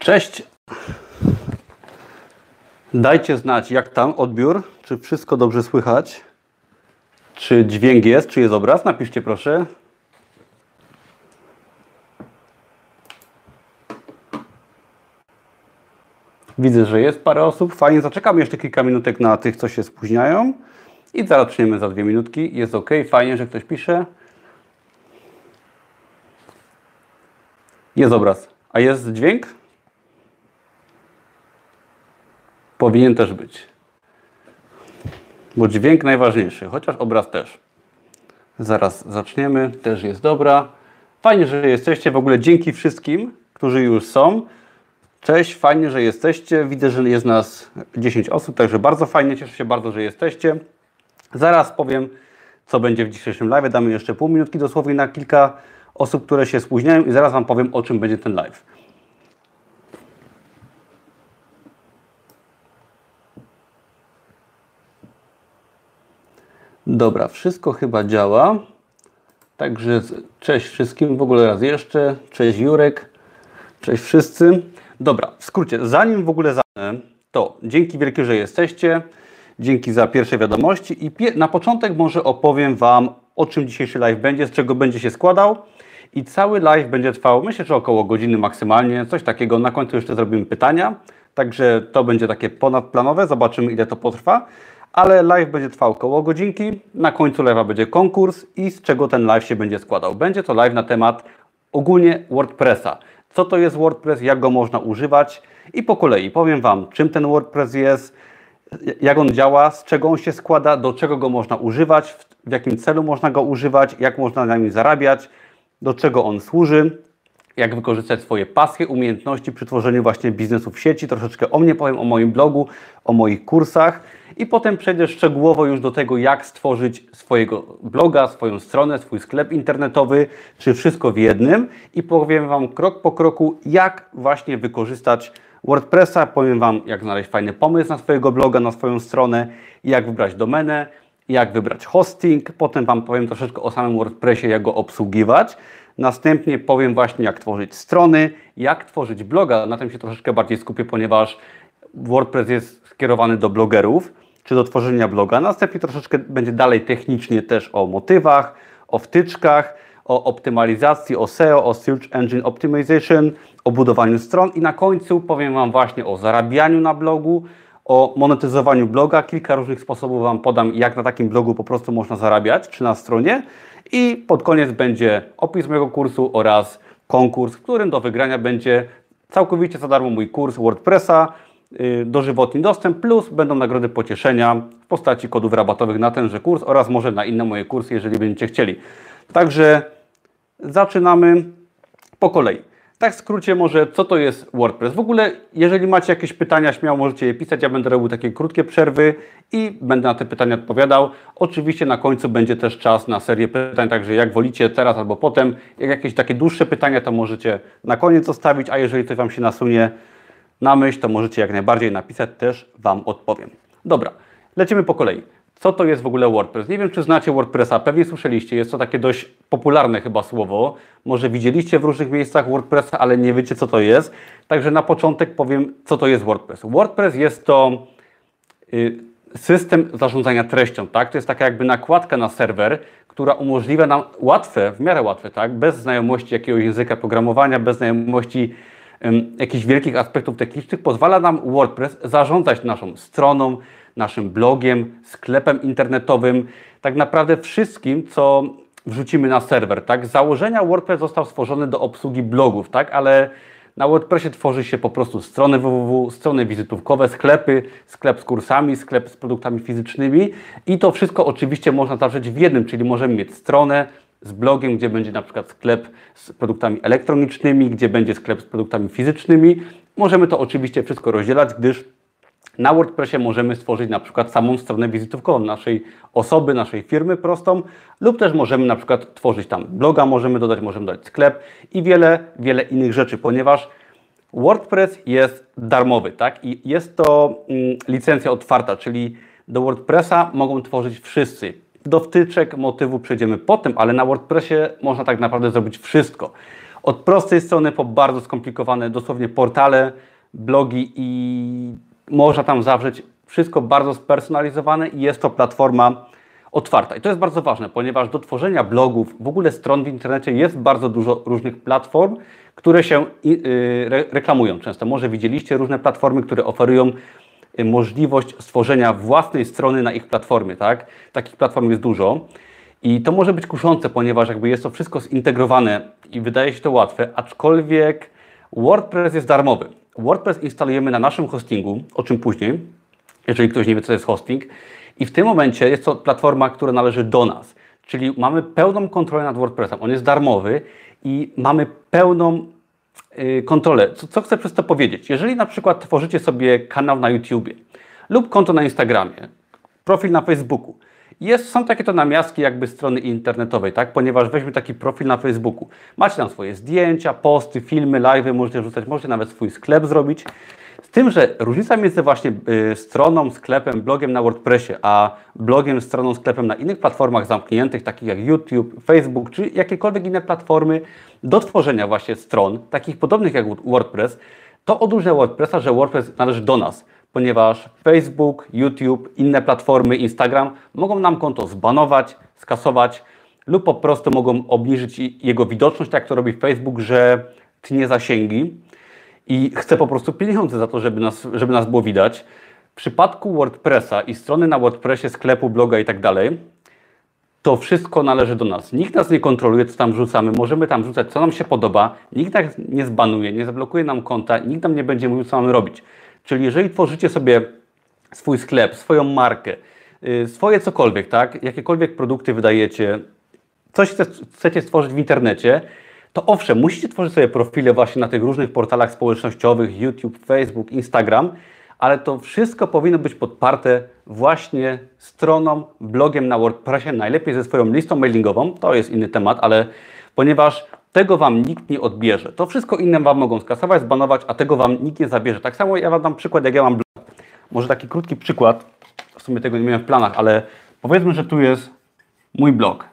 Cześć. Dajcie znać, jak tam odbiór, czy wszystko dobrze słychać, czy dźwięk jest, czy jest obraz. Napiszcie proszę. Widzę, że jest parę osób. Fajnie, zaczekam jeszcze kilka minutek na tych, co się spóźniają. I zaraz za dwie minutki. Jest ok, fajnie, że ktoś pisze. Jest obraz. A jest dźwięk? Powinien też być. Bo dźwięk najważniejszy, chociaż obraz też. Zaraz zaczniemy, też jest dobra. Fajnie, że jesteście. W ogóle dzięki wszystkim, którzy już są. Cześć, fajnie, że jesteście. Widzę, że jest nas 10 osób, także bardzo fajnie, cieszę się bardzo, że jesteście. Zaraz powiem, co będzie w dzisiejszym live. Damy jeszcze pół minutki dosłownie na kilka osób, które się spóźniają i zaraz Wam powiem, o czym będzie ten live. Dobra, wszystko chyba działa. Także cześć wszystkim, w ogóle raz jeszcze. Cześć Jurek, cześć wszyscy. Dobra, w skrócie, zanim w ogóle zacznę, to dzięki wielkie, że jesteście. Dzięki za pierwsze wiadomości i na początek może opowiem Wam, o czym dzisiejszy live będzie, z czego będzie się składał. I cały live będzie trwał, myślę, że około godziny maksymalnie, coś takiego. Na końcu jeszcze zrobimy pytania, także to będzie takie ponadplanowe, zobaczymy ile to potrwa. Ale live będzie trwał około godzinki, na końcu live'a będzie konkurs i z czego ten live się będzie składał. Będzie to live na temat ogólnie WordPressa. Co to jest WordPress, jak go można używać i po kolei powiem Wam, czym ten WordPress jest, jak on działa, z czego on się składa, do czego go można używać, w jakim celu można go używać, jak można na nim zarabiać, do czego on służy, jak wykorzystać swoje pasje, umiejętności przy tworzeniu właśnie biznesu w sieci. Troszeczkę o mnie powiem, o moim blogu, o moich kursach i potem przejdę szczegółowo już do tego, jak stworzyć swojego bloga, swoją stronę, swój sklep internetowy, czy wszystko w jednym i powiem Wam krok po kroku, jak właśnie wykorzystać WordPressa. Powiem Wam, jak znaleźć fajny pomysł na swojego bloga, na swoją stronę, jak wybrać domenę, jak wybrać hosting. Potem Wam powiem troszeczkę o samym WordPressie, jak go obsługiwać. Następnie powiem właśnie, jak tworzyć strony, jak tworzyć bloga. Na tym się troszeczkę bardziej skupię, ponieważ WordPress jest skierowany do blogerów, czy do tworzenia bloga. Następnie troszeczkę będzie dalej technicznie też o motywach, o wtyczkach, o optymalizacji, o SEO, o Search Engine Optimization, o budowaniu stron i na końcu powiem Wam właśnie o zarabianiu na blogu, o monetyzowaniu bloga. Kilka różnych sposobów Wam podam, jak na takim blogu po prostu można zarabiać, czy na stronie. I pod koniec będzie opis mojego kursu oraz konkurs, w którym do wygrania będzie całkowicie za darmo mój kurs WordPressa, yy, dożywotni dostęp, plus będą nagrody pocieszenia w postaci kodów rabatowych na tenże kurs oraz może na inne moje kursy, jeżeli będziecie chcieli. Także zaczynamy po kolei. Tak w skrócie może, co to jest WordPress? W ogóle, jeżeli macie jakieś pytania, śmiało możecie je pisać. Ja będę robił takie krótkie przerwy i będę na te pytania odpowiadał. Oczywiście na końcu będzie też czas na serię pytań, także jak wolicie teraz albo potem. Jak jakieś takie dłuższe pytania, to możecie na koniec zostawić, a jeżeli coś Wam się nasunie na myśl, to możecie jak najbardziej napisać, też Wam odpowiem. Dobra, lecimy po kolei. Co to jest w ogóle WordPress? Nie wiem, czy znacie WordPressa, pewnie słyszeliście, jest to takie dość popularne chyba słowo. Może widzieliście w różnych miejscach WordPressa, ale nie wiecie, co to jest. Także na początek powiem, co to jest WordPress. WordPress jest to y, system zarządzania treścią, tak? To jest taka jakby nakładka na serwer, która umożliwia nam łatwe, w miarę łatwe, tak? Bez znajomości jakiegoś języka programowania, bez znajomości jakichś wielkich aspektów technicznych, pozwala nam WordPress zarządzać naszą stroną, naszym blogiem, sklepem internetowym, tak naprawdę wszystkim, co wrzucimy na serwer. Tak? Z założenia WordPress został stworzony do obsługi blogów, tak? ale na WordPressie tworzy się po prostu strony www, strony wizytówkowe, sklepy, sklep z kursami, sklep z produktami fizycznymi i to wszystko oczywiście można zawrzeć w jednym, czyli możemy mieć stronę z blogiem, gdzie będzie na przykład sklep z produktami elektronicznymi, gdzie będzie sklep z produktami fizycznymi. Możemy to oczywiście wszystko rozdzielać, gdyż na WordPressie możemy stworzyć na przykład samą stronę wizytówkową naszej osoby, naszej firmy prostą lub też możemy na przykład tworzyć tam bloga, możemy dodać, możemy dodać sklep i wiele, wiele innych rzeczy, ponieważ WordPress jest darmowy, tak? I jest to mm, licencja otwarta, czyli do WordPressa mogą tworzyć wszyscy. Do wtyczek, motywu przejdziemy potem, ale na WordPressie można tak naprawdę zrobić wszystko. Od prostej strony po bardzo skomplikowane, dosłownie portale, blogi i można tam zawrzeć wszystko bardzo spersonalizowane i jest to platforma otwarta. I to jest bardzo ważne, ponieważ do tworzenia blogów, w ogóle stron w internecie jest bardzo dużo różnych platform, które się y, reklamują często. Może widzieliście różne platformy, które oferują y, możliwość stworzenia własnej strony na ich platformie, tak? Takich platform jest dużo. I to może być kuszące, ponieważ jakby jest to wszystko zintegrowane i wydaje się to łatwe, aczkolwiek WordPress jest darmowy. WordPress instalujemy na naszym hostingu, o czym później, jeżeli ktoś nie wie, co to jest hosting. I w tym momencie jest to platforma, która należy do nas. Czyli mamy pełną kontrolę nad WordPressem. On jest darmowy i mamy pełną y, kontrolę. Co, co chcę przez to powiedzieć? Jeżeli na przykład tworzycie sobie kanał na YouTubie lub konto na Instagramie, profil na Facebooku, jest, są takie to namiastki jakby strony internetowej, tak? Ponieważ weźmy taki profil na Facebooku. Macie tam swoje zdjęcia, posty, filmy, live'y, możecie wrzucać, możecie nawet swój sklep zrobić. Z tym, że różnica między właśnie y, stroną, sklepem, blogiem na WordPressie, a blogiem, stroną, sklepem na innych platformach zamkniętych, takich jak YouTube, Facebook, czy jakiekolwiek inne platformy do tworzenia właśnie stron, takich podobnych jak WordPress, to odróżnia WordPressa, że WordPress należy do nas ponieważ Facebook, YouTube, inne platformy, Instagram mogą nam konto zbanować, skasować lub po prostu mogą obniżyć jego widoczność, tak jak to robi Facebook, że tnie zasięgi i chce po prostu pieniądze za to, żeby nas, żeby nas było widać. W przypadku WordPressa i strony na WordPressie, sklepu, bloga i tak dalej, to wszystko należy do nas. Nikt nas nie kontroluje, co tam rzucamy. Możemy tam rzucać, co nam się podoba. Nikt nas nie zbanuje, nie zablokuje nam konta, nikt nam nie będzie mówił, co mamy robić. Czyli jeżeli tworzycie sobie swój sklep, swoją markę, y, swoje cokolwiek, tak, jakiekolwiek produkty wydajecie, coś chcecie stworzyć w internecie, to owszem, musicie tworzyć sobie profile właśnie na tych różnych portalach społecznościowych, YouTube, Facebook, Instagram, ale to wszystko powinno być podparte właśnie stroną, blogiem na WordPressie, najlepiej ze swoją listą mailingową, to jest inny temat, ale ponieważ tego Wam nikt nie odbierze. To wszystko inne Wam mogą skasować, zbanować, a tego Wam nikt nie zabierze. Tak samo ja Wam dam przykład, jak ja mam blog. Może taki krótki przykład, w sumie tego nie miałem w planach, ale powiedzmy, że tu jest mój blog.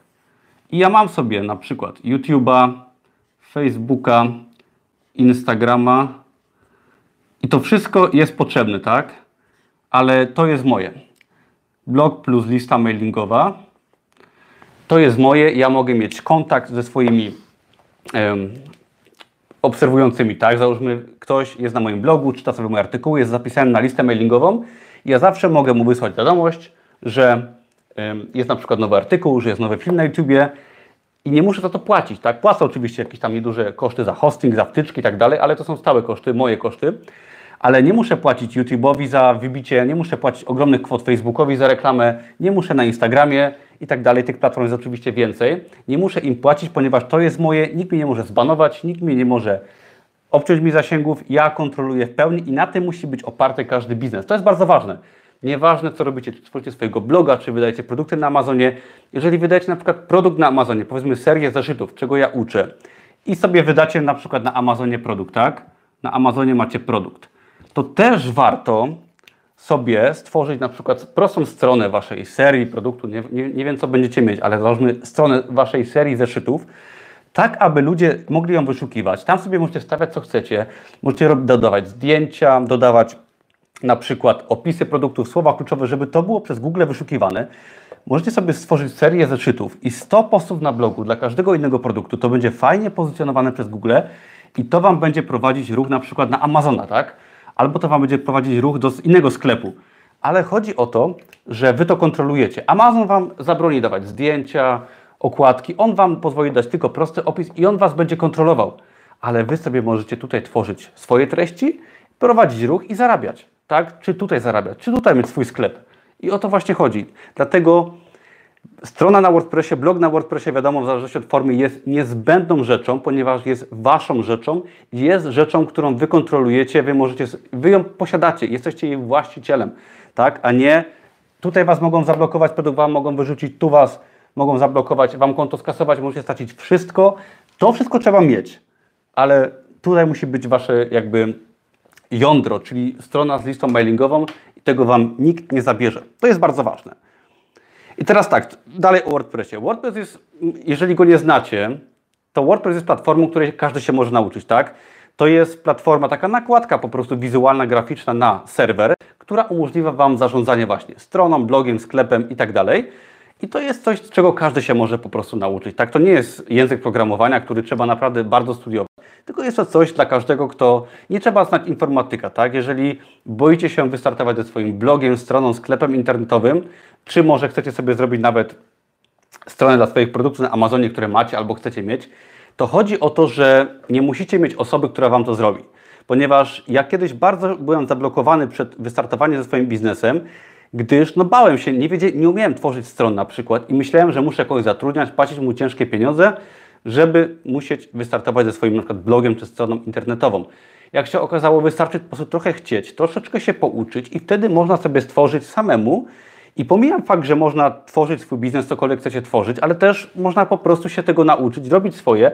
I ja mam sobie na przykład YouTube'a, Facebooka, Instagrama i to wszystko jest potrzebne, tak? Ale to jest moje. Blog plus lista mailingowa. To jest moje, ja mogę mieć kontakt ze swoimi obserwującymi, tak? Załóżmy, ktoś jest na moim blogu, czyta sobie mój artykuł, jest zapisany na listę mailingową i ja zawsze mogę mu wysłać wiadomość, że jest na przykład nowy artykuł, że jest nowy film na YouTubie i nie muszę za to płacić, tak? Płacę oczywiście jakieś tam nieduże koszty za hosting, za wtyczki i tak dalej, ale to są stałe koszty, moje koszty, ale nie muszę płacić YouTube'owi za wybicie, nie muszę płacić ogromnych kwot Facebookowi za reklamę, nie muszę na Instagramie i tak dalej. Tych platform jest oczywiście więcej. Nie muszę im płacić, ponieważ to jest moje, nikt mnie nie może zbanować, nikt mnie nie może obciąć mi zasięgów, ja kontroluję w pełni i na tym musi być oparty każdy biznes. To jest bardzo ważne. Nieważne, co robicie, czy tworzycie swojego bloga, czy wydajecie produkty na Amazonie. Jeżeli wydajecie na przykład produkt na Amazonie, powiedzmy serię zeszytów, czego ja uczę, i sobie wydacie na przykład na Amazonie produkt, tak? Na Amazonie macie produkt. To też warto sobie stworzyć na przykład prostą stronę waszej serii produktu, nie, nie, nie wiem co będziecie mieć, ale załóżmy stronę waszej serii zeszytów, tak aby ludzie mogli ją wyszukiwać. Tam sobie możecie wstawiać co chcecie, możecie dodawać zdjęcia, dodawać na przykład opisy produktów, słowa kluczowe, żeby to było przez Google wyszukiwane. Możecie sobie stworzyć serię zeszytów i 100 postów na blogu dla każdego innego produktu. To będzie fajnie pozycjonowane przez Google i to Wam będzie prowadzić ruch na przykład na Amazona, tak? Albo to Wam będzie prowadzić ruch do innego sklepu. Ale chodzi o to, że Wy to kontrolujecie. Amazon Wam zabroni dawać zdjęcia, okładki, on Wam pozwoli dać tylko prosty opis i on Was będzie kontrolował. Ale Wy sobie możecie tutaj tworzyć swoje treści, prowadzić ruch i zarabiać. Tak? Czy tutaj zarabiać, czy tutaj mieć swój sklep. I o to właśnie chodzi. Dlatego Strona na WordPressie, blog na WordPressie, wiadomo, w zależności od formy, jest niezbędną rzeczą, ponieważ jest waszą rzeczą, jest rzeczą, którą wy kontrolujecie, wy możecie, wy ją posiadacie, jesteście jej właścicielem, tak? A nie tutaj was mogą zablokować, produkt wam mogą wyrzucić, tu was mogą zablokować, wam konto skasować, możecie stracić wszystko. To wszystko trzeba mieć, ale tutaj musi być wasze jakby jądro, czyli strona z listą mailingową i tego wam nikt nie zabierze. To jest bardzo ważne. I teraz tak, dalej o WordPressie. WordPress jest, jeżeli go nie znacie, to WordPress jest platformą, której każdy się może nauczyć, tak? To jest platforma, taka nakładka po prostu wizualna, graficzna na serwer, która umożliwia Wam zarządzanie właśnie stroną, blogiem, sklepem i tak dalej. I to jest coś, czego każdy się może po prostu nauczyć. Tak, to nie jest język programowania, który trzeba naprawdę bardzo studiować, tylko jest to coś dla każdego, kto nie trzeba znać informatyka, tak? Jeżeli boicie się wystartować ze swoim blogiem, stroną, sklepem internetowym, czy może chcecie sobie zrobić nawet stronę dla swoich produktów na Amazonie, które macie albo chcecie mieć, to chodzi o to, że nie musicie mieć osoby, która Wam to zrobi. Ponieważ ja kiedyś bardzo byłem zablokowany przed wystartowaniem ze swoim biznesem, gdyż no bałem się, nie, wiedział, nie umiałem tworzyć stron na przykład i myślałem, że muszę kogoś zatrudniać, płacić mu ciężkie pieniądze, żeby musieć wystartować ze swoim na przykład blogiem czy stroną internetową. Jak się okazało, wystarczy po prostu trochę chcieć, troszeczkę się pouczyć i wtedy można sobie stworzyć samemu i pomijam fakt, że można tworzyć swój biznes, cokolwiek chcecie tworzyć, ale też można po prostu się tego nauczyć, robić swoje,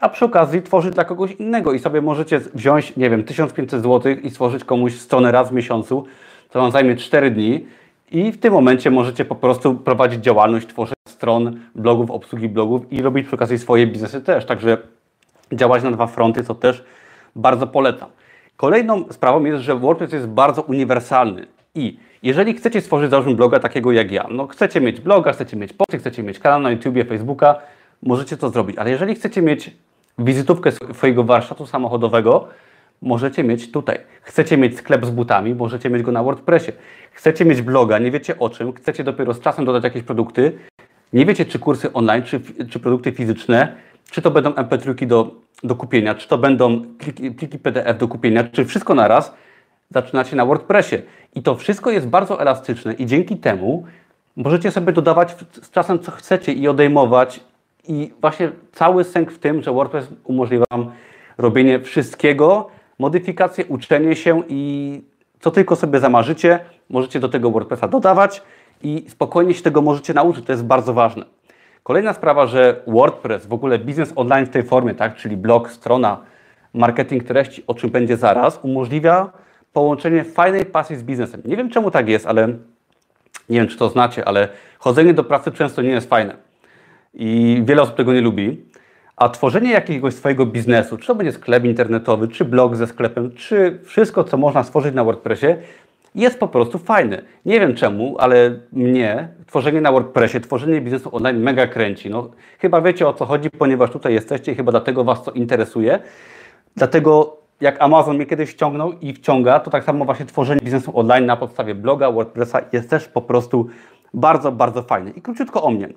a przy okazji tworzyć dla kogoś innego i sobie możecie wziąć, nie wiem, 1500 zł i stworzyć komuś stronę raz w miesiącu, co Wam zajmie 4 dni i w tym momencie możecie po prostu prowadzić działalność, tworzyć stron, blogów, obsługi blogów i robić przy okazji swoje biznesy też. Także działać na dwa fronty, co też bardzo polecam. Kolejną sprawą jest, że WordPress jest bardzo uniwersalny i jeżeli chcecie stworzyć, załóżmy, bloga takiego jak ja, no chcecie mieć bloga, chcecie mieć posty, chcecie mieć kanał na YouTubie, Facebooka, możecie to zrobić, ale jeżeli chcecie mieć wizytówkę swojego warsztatu samochodowego, możecie mieć tutaj. Chcecie mieć sklep z butami, możecie mieć go na WordPressie. Chcecie mieć bloga, nie wiecie o czym, chcecie dopiero z czasem dodać jakieś produkty, nie wiecie czy kursy online, czy, czy produkty fizyczne, czy to będą MP3 do, do kupienia, czy to będą pliki, pliki PDF do kupienia, czy wszystko naraz, zaczynacie na WordPressie. I to wszystko jest bardzo elastyczne i dzięki temu możecie sobie dodawać z czasem co chcecie i odejmować. I właśnie cały sęk w tym, że WordPress umożliwia Wam robienie wszystkiego, modyfikacje, uczenie się i co tylko sobie zamarzycie, możecie do tego WordPressa dodawać i spokojnie się tego możecie nauczyć. To jest bardzo ważne. Kolejna sprawa, że WordPress, w ogóle biznes online w tej formie, tak, czyli blog, strona, marketing treści, o czym będzie zaraz, umożliwia połączenie fajnej pasji z biznesem. Nie wiem czemu tak jest, ale nie wiem czy to znacie, ale chodzenie do pracy często nie jest fajne. I wiele osób tego nie lubi. A tworzenie jakiegoś swojego biznesu, czy to będzie sklep internetowy, czy blog ze sklepem, czy wszystko, co można stworzyć na WordPressie, jest po prostu fajne. Nie wiem czemu, ale mnie tworzenie na WordPressie, tworzenie biznesu online mega kręci. No, chyba wiecie o co chodzi, ponieważ tutaj jesteście i chyba dlatego Was to interesuje. Dlatego jak Amazon mnie kiedyś ściągnął i wciąga, to tak samo właśnie tworzenie biznesu online na podstawie bloga, WordPressa jest też po prostu bardzo, bardzo fajne. I króciutko o mnie.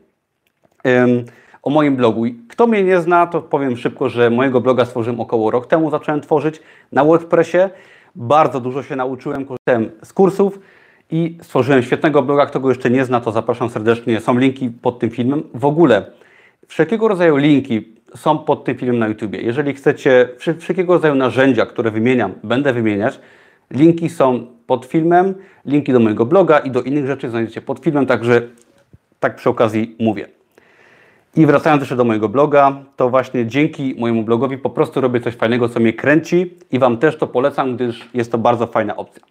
Um, o moim blogu. Kto mnie nie zna, to powiem szybko, że mojego bloga stworzyłem około rok temu, zacząłem tworzyć na WordPressie. Bardzo dużo się nauczyłem, korzystałem z kursów i stworzyłem świetnego bloga. Kto go jeszcze nie zna, to zapraszam serdecznie. Są linki pod tym filmem. W ogóle wszelkiego rodzaju linki są pod tym filmem na YouTube. Jeżeli chcecie wszelkiego rodzaju narzędzia, które wymieniam, będę wymieniać, linki są pod filmem, linki do mojego bloga i do innych rzeczy znajdziecie pod filmem, także tak przy okazji mówię. I wracając jeszcze do mojego bloga, to właśnie dzięki mojemu blogowi po prostu robię coś fajnego, co mnie kręci i Wam też to polecam, gdyż jest to bardzo fajna opcja.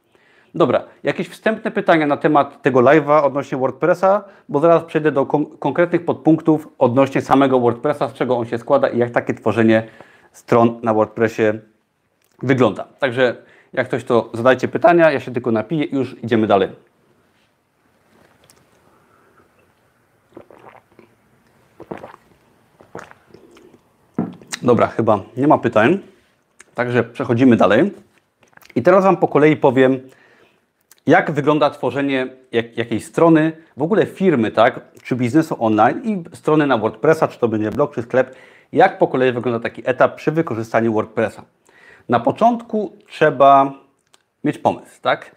Dobra, jakieś wstępne pytania na temat tego live'a odnośnie WordPressa, bo zaraz przejdę do kon konkretnych podpunktów odnośnie samego WordPressa, z czego on się składa i jak takie tworzenie stron na WordPressie wygląda. Także jak ktoś to zadajcie pytania, ja się tylko napiję i już idziemy dalej. Dobra, chyba nie ma pytań. Także przechodzimy dalej. I teraz Wam po kolei powiem, jak wygląda tworzenie jak, jakiejś strony, w ogóle firmy, tak, czy biznesu online i strony na WordPressa, czy to będzie blog, czy sklep, jak po kolei wygląda taki etap przy wykorzystaniu WordPressa. Na początku trzeba mieć pomysł, tak?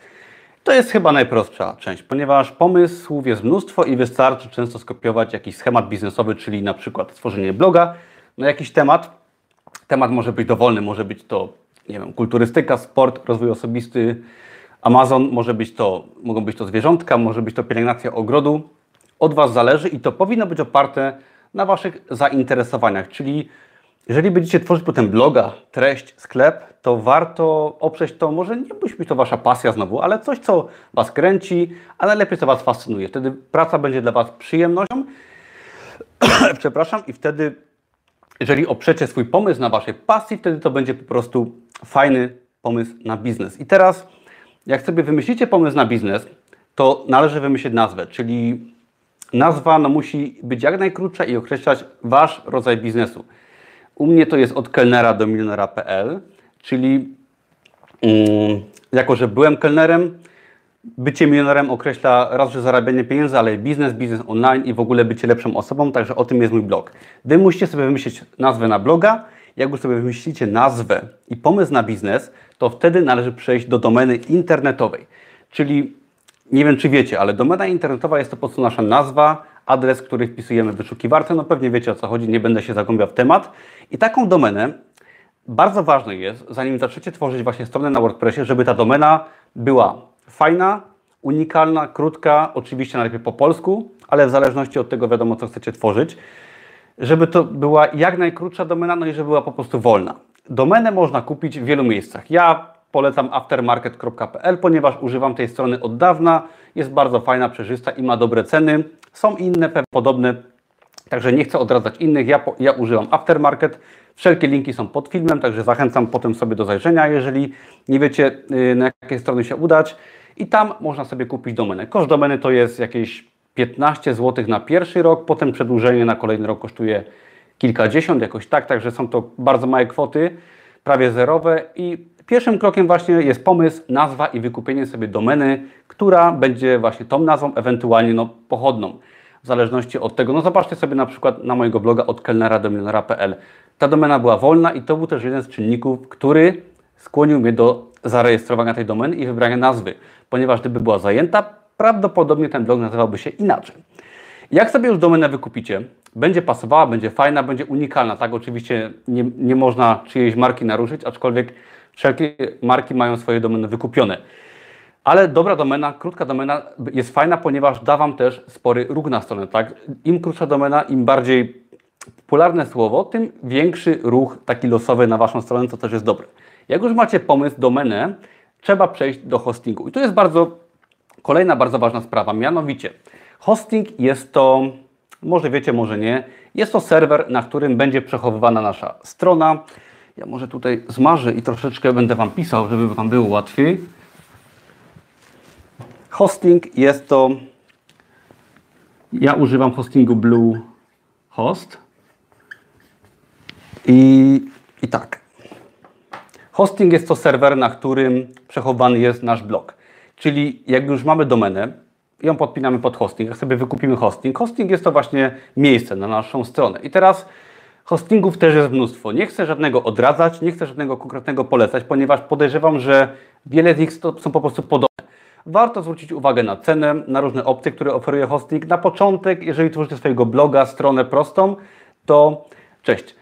To jest chyba najprostsza część, ponieważ pomysłów jest mnóstwo i wystarczy często skopiować jakiś schemat biznesowy, czyli na przykład stworzenie bloga na jakiś temat. Temat może być dowolny, może być to, nie wiem, kulturystyka, sport, rozwój osobisty, Amazon, może być to, mogą być to zwierzątka, może być to pielęgnacja ogrodu. Od Was zależy i to powinno być oparte na Waszych zainteresowaniach, czyli jeżeli będziecie tworzyć potem bloga, treść, sklep, to warto oprzeć to, może nie musi być to Wasza pasja znowu, ale coś, co Was kręci, a najlepiej co Was fascynuje. Wtedy praca będzie dla Was przyjemnością, przepraszam, i wtedy jeżeli oprzecie swój pomysł na waszej pasji, wtedy to będzie po prostu fajny pomysł na biznes. I teraz, jak sobie wymyślicie pomysł na biznes, to należy wymyślić nazwę, czyli nazwa no, musi być jak najkrótsza i określać wasz rodzaj biznesu. U mnie to jest od kelnera do milionera.pl, czyli um, jako, że byłem kelnerem, bycie milionerem określa raz, że zarabianie pieniędzy, ale biznes, biznes online i w ogóle bycie lepszą osobą, także o tym jest mój blog. Wy musicie sobie wymyślić nazwę na bloga, jak już sobie wymyślicie nazwę i pomysł na biznes, to wtedy należy przejść do domeny internetowej. Czyli nie wiem, czy wiecie, ale domena internetowa jest to po prostu nasza nazwa, adres, który wpisujemy w wyszukiwarce. No pewnie wiecie o co chodzi, nie będę się zagłębiał w temat. I taką domenę bardzo ważne jest, zanim zaczniecie tworzyć właśnie stronę na WordPressie, żeby ta domena była fajna, unikalna, krótka, oczywiście najlepiej po polsku, ale w zależności od tego wiadomo, co chcecie tworzyć, żeby to była jak najkrótsza domena, no i żeby była po prostu wolna. Domenę można kupić w wielu miejscach. Ja polecam aftermarket.pl, ponieważ używam tej strony od dawna. Jest bardzo fajna, przejrzysta i ma dobre ceny. Są inne podobne, także nie chcę odradzać innych. Ja, ja używam aftermarket. Wszelkie linki są pod filmem, także zachęcam potem sobie do zajrzenia, jeżeli nie wiecie y, na jakie strony się udać. I tam można sobie kupić domenę. Koszt domeny to jest jakieś 15 zł na pierwszy rok, potem przedłużenie na kolejny rok kosztuje kilkadziesiąt, jakoś tak, także są to bardzo małe kwoty, prawie zerowe i pierwszym krokiem właśnie jest pomysł, nazwa i wykupienie sobie domeny, która będzie właśnie tą nazwą, ewentualnie no, pochodną, w zależności od tego. No zobaczcie sobie na przykład na mojego bloga od kelnera do milionera.pl. Ta domena była wolna i to był też jeden z czynników, który skłonił mnie do zarejestrowania tej domeny i wybrania nazwy, ponieważ gdyby była zajęta, prawdopodobnie ten blog nazywałby się inaczej. Jak sobie już domenę wykupicie, będzie pasowała, będzie fajna, będzie unikalna. Tak, oczywiście nie, nie można czyjejś marki naruszyć, aczkolwiek wszelkie marki mają swoje domeny wykupione. Ale dobra domena, krótka domena jest fajna, ponieważ da Wam też spory ruch na stronę. Tak? Im krótsza domena, im bardziej popularne słowo, tym większy ruch taki losowy na Waszą stronę, co też jest dobre. Jak już macie pomysł, domenę, trzeba przejść do hostingu. I tu jest bardzo kolejna bardzo ważna sprawa, mianowicie hosting jest to, może wiecie, może nie, jest to serwer, na którym będzie przechowywana nasza strona. Ja może tutaj zmarzę i troszeczkę będę Wam pisał, żeby Wam było łatwiej. Hosting jest to, ja używam hostingu Bluehost i, i tak. Hosting jest to serwer, na którym przechowany jest nasz blog. Czyli jak już mamy domenę, ją podpinamy pod hosting, jak sobie wykupimy hosting. Hosting jest to właśnie miejsce na naszą stronę. I teraz hostingów też jest mnóstwo. Nie chcę żadnego odradzać, nie chcę żadnego konkretnego polecać, ponieważ podejrzewam, że wiele z nich są po prostu podobne. Warto zwrócić uwagę na cenę, na różne opcje, które oferuje hosting. Na początek, jeżeli tworzycie swojego bloga, stronę prostą, to cześć.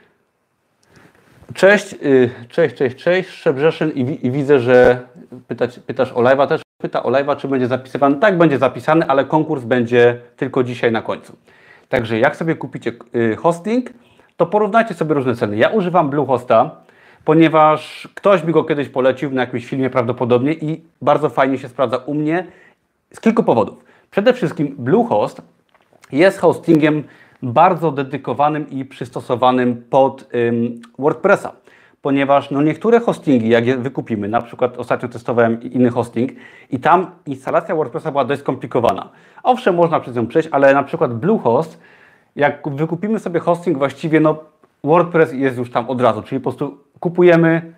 Cześć, y, cześć, cześć, cześć, Szczebrzeszyn i, i widzę, że pytać, pytasz o live'a też. Pyta o live'a, czy będzie zapisywany. Tak, będzie zapisany, ale konkurs będzie tylko dzisiaj na końcu. Także jak sobie kupicie y, hosting, to porównajcie sobie różne ceny. Ja używam Bluehosta, ponieważ ktoś mi go kiedyś polecił na jakimś filmie prawdopodobnie i bardzo fajnie się sprawdza u mnie z kilku powodów. Przede wszystkim Bluehost jest hostingiem bardzo dedykowanym i przystosowanym pod ym, WordPressa. Ponieważ no, niektóre hostingi, jak je wykupimy, na przykład ostatnio testowałem inny hosting i tam instalacja WordPressa była dość skomplikowana. Owszem, można przez nią przejść, ale na przykład Bluehost, jak wykupimy sobie hosting, właściwie no, WordPress jest już tam od razu, czyli po prostu kupujemy,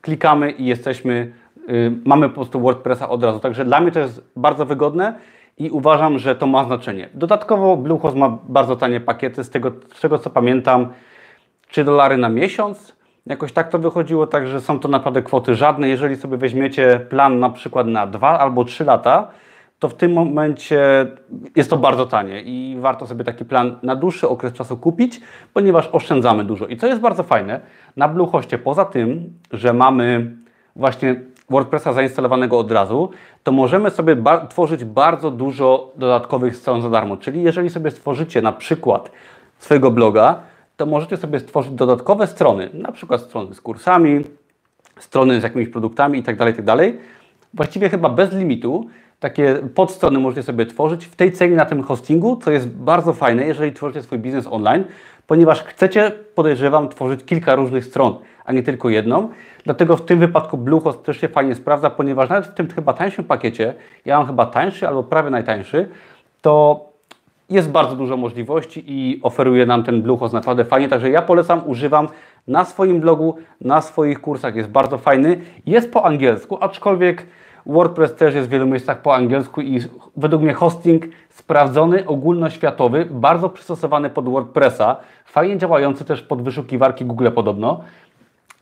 klikamy i jesteśmy, yy, mamy po prostu WordPressa od razu. Także dla mnie to jest bardzo wygodne i uważam, że to ma znaczenie. Dodatkowo Bluehost ma bardzo tanie pakiety, z tego, z tego co pamiętam, 3 dolary na miesiąc. Jakoś tak to wychodziło, także są to naprawdę kwoty żadne. Jeżeli sobie weźmiecie plan na przykład na 2 albo 3 lata, to w tym momencie jest to bardzo tanie i warto sobie taki plan na dłuższy okres czasu kupić, ponieważ oszczędzamy dużo. I co jest bardzo fajne, na Bluehostie poza tym, że mamy właśnie WordPressa zainstalowanego od razu, to możemy sobie ba tworzyć bardzo dużo dodatkowych stron za darmo. Czyli jeżeli sobie stworzycie na przykład swojego bloga, to możecie sobie stworzyć dodatkowe strony, na przykład strony z kursami, strony z jakimiś produktami itd., tak itd. Tak Właściwie chyba bez limitu takie podstrony możecie sobie tworzyć w tej cenie na tym hostingu, co jest bardzo fajne, jeżeli tworzycie swój biznes online, ponieważ chcecie, podejrzewam, tworzyć kilka różnych stron, a nie tylko jedną. Dlatego w tym wypadku Bluehost też się fajnie sprawdza, ponieważ nawet w tym chyba tańszym pakiecie, ja mam chyba tańszy albo prawie najtańszy, to jest bardzo dużo możliwości i oferuje nam ten Bluehost naprawdę fajnie, także ja polecam, używam na swoim blogu, na swoich kursach, jest bardzo fajny. Jest po angielsku, aczkolwiek WordPress też jest w wielu miejscach po angielsku i według mnie hosting sprawdzony, ogólnoświatowy, bardzo przystosowany pod WordPressa, fajnie działający też pod wyszukiwarki Google podobno.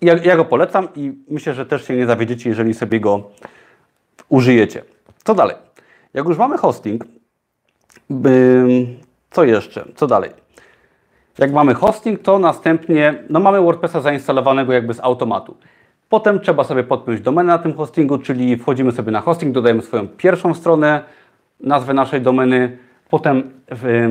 Ja, ja go polecam i myślę, że też się nie zawiedziecie, jeżeli sobie go użyjecie. Co dalej? Jak już mamy hosting, co jeszcze? Co dalej? Jak mamy hosting, to następnie no mamy WordPressa zainstalowanego jakby z automatu. Potem trzeba sobie podpiąć domenę na tym hostingu, czyli wchodzimy sobie na hosting, dodajemy swoją pierwszą stronę, nazwę naszej domeny, potem w,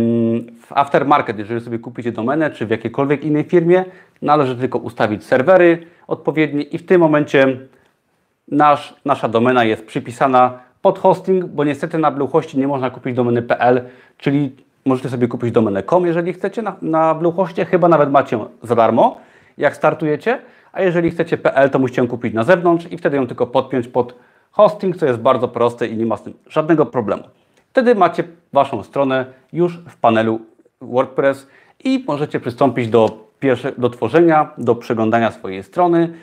w aftermarket, jeżeli sobie kupicie domenę, czy w jakiejkolwiek innej firmie, należy tylko ustawić serwery odpowiednie i w tym momencie nasz, nasza domena jest przypisana pod hosting, bo niestety na Bluehoście nie można kupić domeny.pl, czyli możecie sobie kupić domenę.com, jeżeli chcecie na, na chyba nawet macie ją za darmo, jak startujecie, a jeżeli chcecie PL, to musicie ją kupić na zewnątrz i wtedy ją tylko podpiąć pod hosting, co jest bardzo proste i nie ma z tym żadnego problemu. Wtedy macie Waszą stronę już w panelu WordPress i możecie przystąpić do, pierwsze, do tworzenia, do przeglądania swojej strony.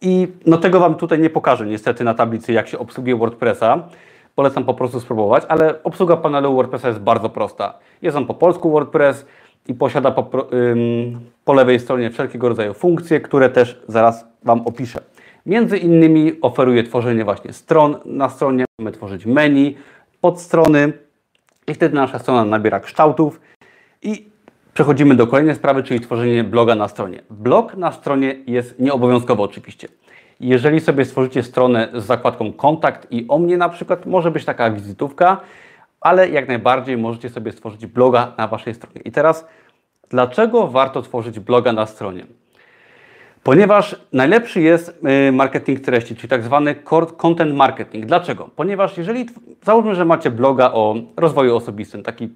I no tego Wam tutaj nie pokażę niestety na tablicy, jak się obsługuje WordPressa. Polecam po prostu spróbować, ale obsługa panelu WordPressa jest bardzo prosta. Jest on po polsku WordPress, i posiada po, po lewej stronie wszelkiego rodzaju funkcje, które też zaraz Wam opiszę. Między innymi oferuje tworzenie właśnie stron na stronie, możemy tworzyć menu, podstrony i wtedy nasza strona nabiera kształtów i przechodzimy do kolejnej sprawy, czyli tworzenie bloga na stronie. Blog na stronie jest nieobowiązkowy oczywiście. Jeżeli sobie stworzycie stronę z zakładką kontakt i o mnie na przykład, może być taka wizytówka, ale jak najbardziej możecie sobie stworzyć bloga na Waszej stronie. I teraz, dlaczego warto tworzyć bloga na stronie? Ponieważ najlepszy jest y, marketing treści, czyli tak zwany content marketing. Dlaczego? Ponieważ jeżeli, załóżmy, że macie bloga o rozwoju osobistym, taki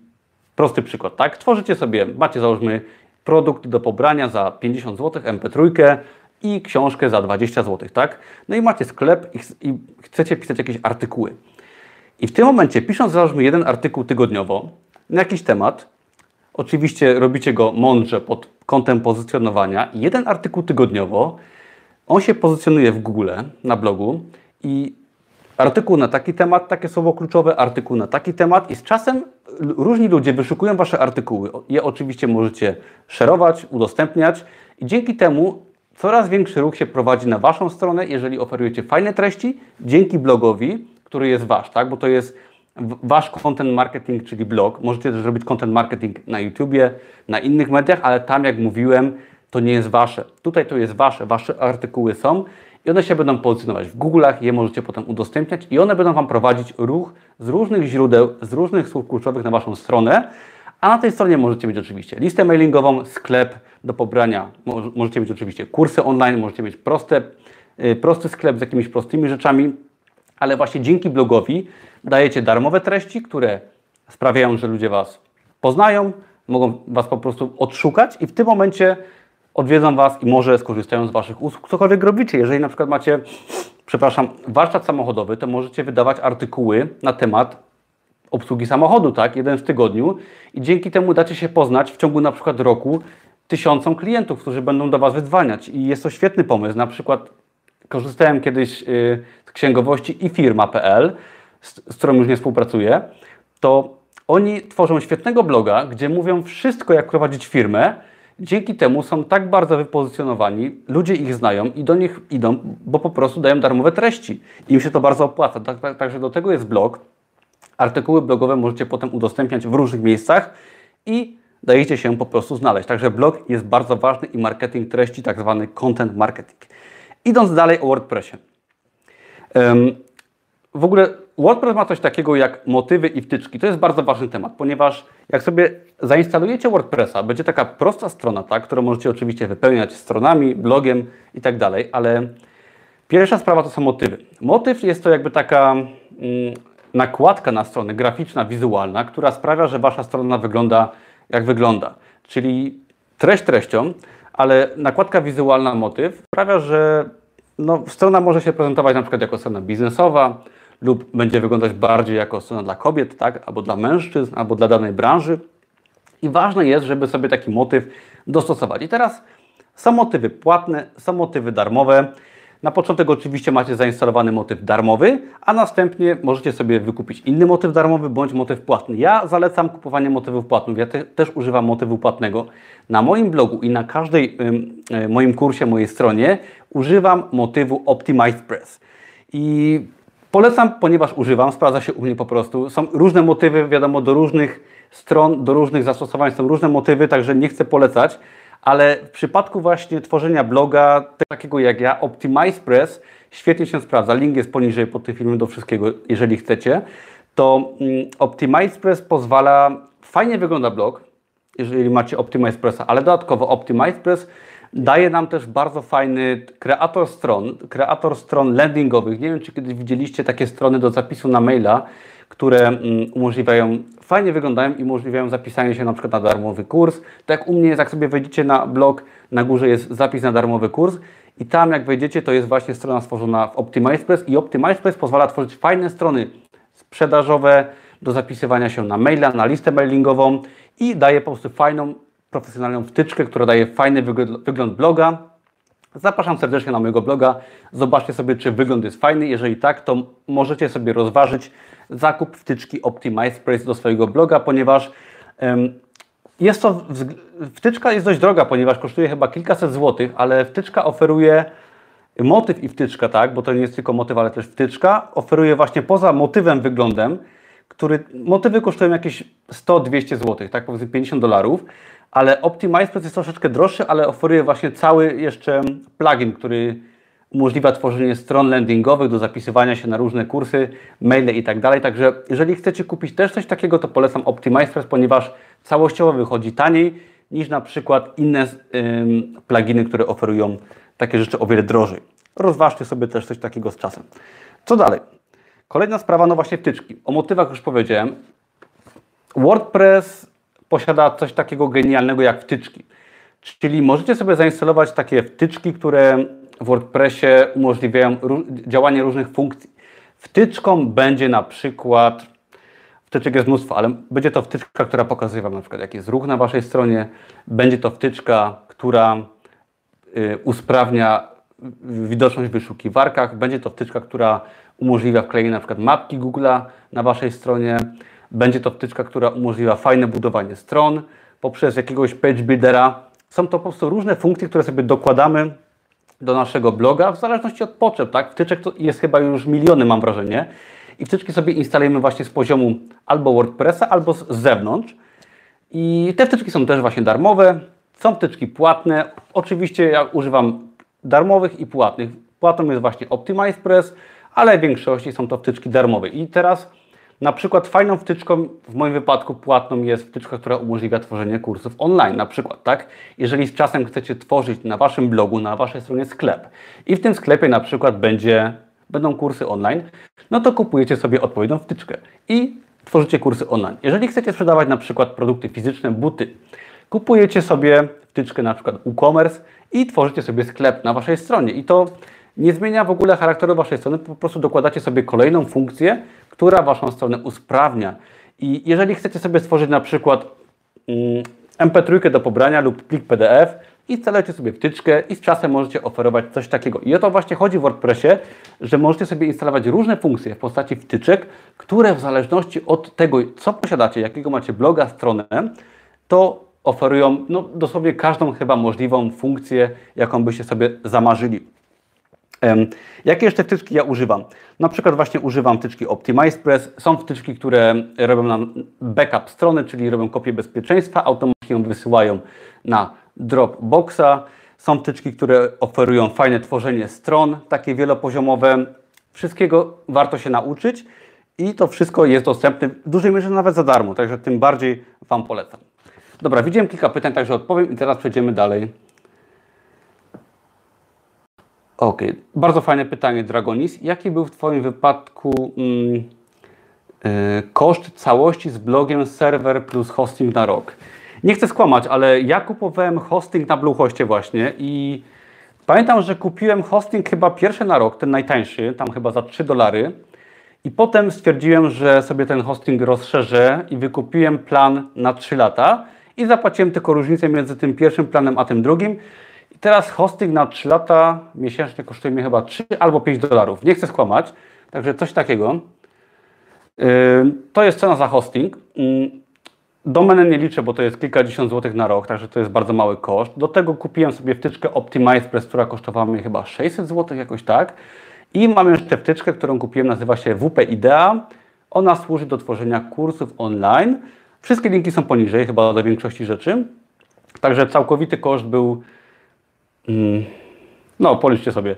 prosty przykład, tak? Tworzycie sobie, macie załóżmy produkt do pobrania za 50 zł, MP3 i książkę za 20 zł, tak? No i macie sklep i, i chcecie pisać jakieś artykuły. I w tym momencie, pisząc załóżmy jeden artykuł tygodniowo na jakiś temat, oczywiście robicie go mądrze pod kątem pozycjonowania, jeden artykuł tygodniowo, on się pozycjonuje w Google na blogu i artykuł na taki temat, takie słowo kluczowe, artykuł na taki temat i z czasem różni ludzie wyszukują Wasze artykuły. Je oczywiście możecie szerować, udostępniać i dzięki temu coraz większy ruch się prowadzi na Waszą stronę, jeżeli oferujecie fajne treści, dzięki blogowi, który jest wasz, tak? Bo to jest wasz content marketing, czyli blog. Możecie też robić content marketing na YouTubie, na innych mediach, ale tam, jak mówiłem, to nie jest wasze. Tutaj to jest wasze, wasze artykuły są i one się będą pozycjonować w Google'ach, je możecie potem udostępniać i one będą Wam prowadzić ruch z różnych źródeł, z różnych słów kluczowych na Waszą stronę, a na tej stronie możecie mieć oczywiście listę mailingową, sklep do pobrania, możecie mieć oczywiście kursy online, możecie mieć proste, y, prosty sklep z jakimiś prostymi rzeczami, ale właśnie dzięki blogowi dajecie darmowe treści, które sprawiają, że ludzie Was poznają, mogą Was po prostu odszukać i w tym momencie odwiedzą Was i może skorzystają z Waszych usług, cokolwiek robicie. Jeżeli na przykład macie, przepraszam, warsztat samochodowy, to możecie wydawać artykuły na temat obsługi samochodu, tak, jeden w tygodniu i dzięki temu dacie się poznać w ciągu na przykład roku tysiącom klientów, którzy będą do Was wydzwaniać i jest to świetny pomysł, na przykład korzystałem kiedyś y, z księgowości i firma.pl, z, z którą już nie współpracuję, to oni tworzą świetnego bloga, gdzie mówią wszystko, jak prowadzić firmę. Dzięki temu są tak bardzo wypozycjonowani, ludzie ich znają i do nich idą, bo po prostu dają darmowe treści. Im się to bardzo opłaca. Tak, tak, także do tego jest blog. Artykuły blogowe możecie potem udostępniać w różnych miejscach i dajecie się po prostu znaleźć. Także blog jest bardzo ważny i marketing treści, tak zwany content marketing. Idąc dalej o WordPressie. W ogóle WordPress ma coś takiego jak motywy i wtyczki. To jest bardzo ważny temat, ponieważ jak sobie zainstalujecie WordPressa, będzie taka prosta strona, tak, którą możecie oczywiście wypełniać stronami, blogiem i tak dalej, ale pierwsza sprawa to są motywy. Motyw jest to jakby taka mm, nakładka na stronę graficzna, wizualna, która sprawia, że wasza strona wygląda jak wygląda. Czyli treść treścią, ale nakładka wizualna motyw sprawia, że no, strona może się prezentować na przykład jako strona biznesowa lub będzie wyglądać bardziej jako strona dla kobiet, tak? albo dla mężczyzn, albo dla danej branży. I ważne jest, żeby sobie taki motyw dostosować. I teraz są motywy płatne, są motywy darmowe. Na początek oczywiście macie zainstalowany motyw darmowy, a następnie możecie sobie wykupić inny motyw darmowy bądź motyw płatny. Ja zalecam kupowanie motywów płatnych. Ja te, też używam motywu płatnego. Na moim blogu i na każdej y, moim kursie, mojej stronie używam motywu Optimize Press. I polecam, ponieważ używam, sprawdza się u mnie po prostu. Są różne motywy, wiadomo, do różnych stron, do różnych zastosowań są różne motywy, także nie chcę polecać ale w przypadku właśnie tworzenia bloga, takiego jak ja, Optimize Press, świetnie się sprawdza. Link jest poniżej pod tym filmem do wszystkiego, jeżeli chcecie. To mm, Optimize Press pozwala, fajnie wygląda blog, jeżeli macie Optimize Pressa, ale dodatkowo Optimize Press daje nam też bardzo fajny kreator stron, kreator stron landingowych. Nie wiem, czy kiedyś widzieliście takie strony do zapisu na maila, które mm, umożliwiają, fajnie wyglądają i umożliwiają zapisanie się na przykład na darmowy kurs. Tak u mnie jest, jak sobie wejdziecie na blog, na górze jest zapis na darmowy kurs i tam jak wejdziecie, to jest właśnie strona stworzona w OptimizePress i OptimizePress pozwala tworzyć fajne strony sprzedażowe do zapisywania się na maila, na listę mailingową i daje po prostu fajną, profesjonalną wtyczkę, która daje fajny wygląd bloga. Zapraszam serdecznie na mojego bloga. Zobaczcie sobie, czy wygląd jest fajny. Jeżeli tak, to możecie sobie rozważyć zakup wtyczki Optimize Price do swojego bloga, ponieważ jest to, wtyczka jest dość droga, ponieważ kosztuje chyba kilkaset złotych, ale wtyczka oferuje motyw i wtyczka, tak, bo to nie jest tylko motyw, ale też wtyczka, oferuje właśnie poza motywem, wyglądem, który, motywy kosztują jakieś 100-200 zł, tak powiedzmy 50 dolarów, ale Optimize Price jest troszeczkę droższy, ale oferuje właśnie cały jeszcze plugin, który umożliwia tworzenie stron landingowych do zapisywania się na różne kursy, maile i tak dalej. Także jeżeli chcecie kupić też coś takiego, to polecam OptimizePress, ponieważ całościowo wychodzi taniej niż na przykład inne ym, pluginy, które oferują takie rzeczy o wiele drożej. Rozważcie sobie też coś takiego z czasem. Co dalej? Kolejna sprawa, no właśnie wtyczki. O motywach już powiedziałem. WordPress posiada coś takiego genialnego jak wtyczki. Czyli możecie sobie zainstalować takie wtyczki, które w WordPressie umożliwiają działanie różnych funkcji. Wtyczką będzie na przykład, wtyczek jest mnóstwo, ale będzie to wtyczka, która pokazuje Wam na przykład jaki jest ruch na Waszej stronie, będzie to wtyczka, która y, usprawnia widoczność w wyszukiwarkach, będzie to wtyczka, która umożliwia wklejenie na przykład mapki Google'a na Waszej stronie, będzie to wtyczka, która umożliwia fajne budowanie stron poprzez jakiegoś page buildera. Są to po prostu różne funkcje, które sobie dokładamy do naszego bloga w zależności od potrzeb, tak? Wtyczek jest chyba już miliony, mam wrażenie. I wtyczki sobie instalujemy właśnie z poziomu albo WordPressa, albo z zewnątrz. I te wtyczki są też właśnie darmowe. Są wtyczki płatne. Oczywiście ja używam darmowych i płatnych. Płatną jest właśnie OptimizePress, ale w większości są to wtyczki darmowe. I teraz na przykład fajną wtyczką, w moim wypadku płatną jest wtyczka, która umożliwia tworzenie kursów online na przykład, tak? Jeżeli z czasem chcecie tworzyć na Waszym blogu, na Waszej stronie sklep i w tym sklepie na przykład będzie, będą kursy online, no to kupujecie sobie odpowiednią wtyczkę i tworzycie kursy online. Jeżeli chcecie sprzedawać na przykład produkty fizyczne, buty, kupujecie sobie wtyczkę na przykład e-commerce i tworzycie sobie sklep na Waszej stronie i to nie zmienia w ogóle charakteru Waszej strony, po prostu dokładacie sobie kolejną funkcję, która Waszą stronę usprawnia. I jeżeli chcecie sobie stworzyć na przykład MP3 mm, do pobrania lub plik PDF instalujecie sobie wtyczkę i z czasem możecie oferować coś takiego. I o to właśnie chodzi w WordPressie, że możecie sobie instalować różne funkcje w postaci wtyczek, które w zależności od tego, co posiadacie, jakiego macie bloga, stronę, to oferują no, dosłownie każdą chyba możliwą funkcję, jaką byście sobie zamarzyli. Jakie jeszcze wtyczki ja używam? Na przykład właśnie używam wtyczki OptimizePress. Są wtyczki, które robią nam backup strony, czyli robią kopię bezpieczeństwa, automatycznie ją wysyłają na Dropboxa. Są wtyczki, które oferują fajne tworzenie stron, takie wielopoziomowe. Wszystkiego warto się nauczyć i to wszystko jest dostępne w dużej mierze nawet za darmo, także tym bardziej Wam polecam. Dobra, widziałem kilka pytań, także odpowiem i teraz przejdziemy dalej Okej, okay. bardzo fajne pytanie, Dragonis. Jaki był w Twoim wypadku mm, y, koszt całości z blogiem serwer plus hosting na rok? Nie chcę skłamać, ale ja kupowałem hosting na Bluehoście właśnie i pamiętam, że kupiłem hosting chyba pierwszy na rok, ten najtańszy, tam chyba za 3 dolary. I potem stwierdziłem, że sobie ten hosting rozszerzę i wykupiłem plan na 3 lata i zapłaciłem tylko różnicę między tym pierwszym planem a tym drugim. I teraz hosting na 3 lata miesięcznie kosztuje mnie chyba 3 albo 5 dolarów. Nie chcę skłamać, także coś takiego. To jest cena za hosting. Domenę nie liczę, bo to jest kilkadziesiąt złotych na rok, także to jest bardzo mały koszt. Do tego kupiłem sobie wtyczkę OptimizePress, która kosztowała mnie chyba 600 zł, jakoś tak. I mam jeszcze wtyczkę, którą kupiłem, nazywa się WP Idea. Ona służy do tworzenia kursów online. Wszystkie linki są poniżej, chyba do większości rzeczy. Także całkowity koszt był, no policzcie sobie,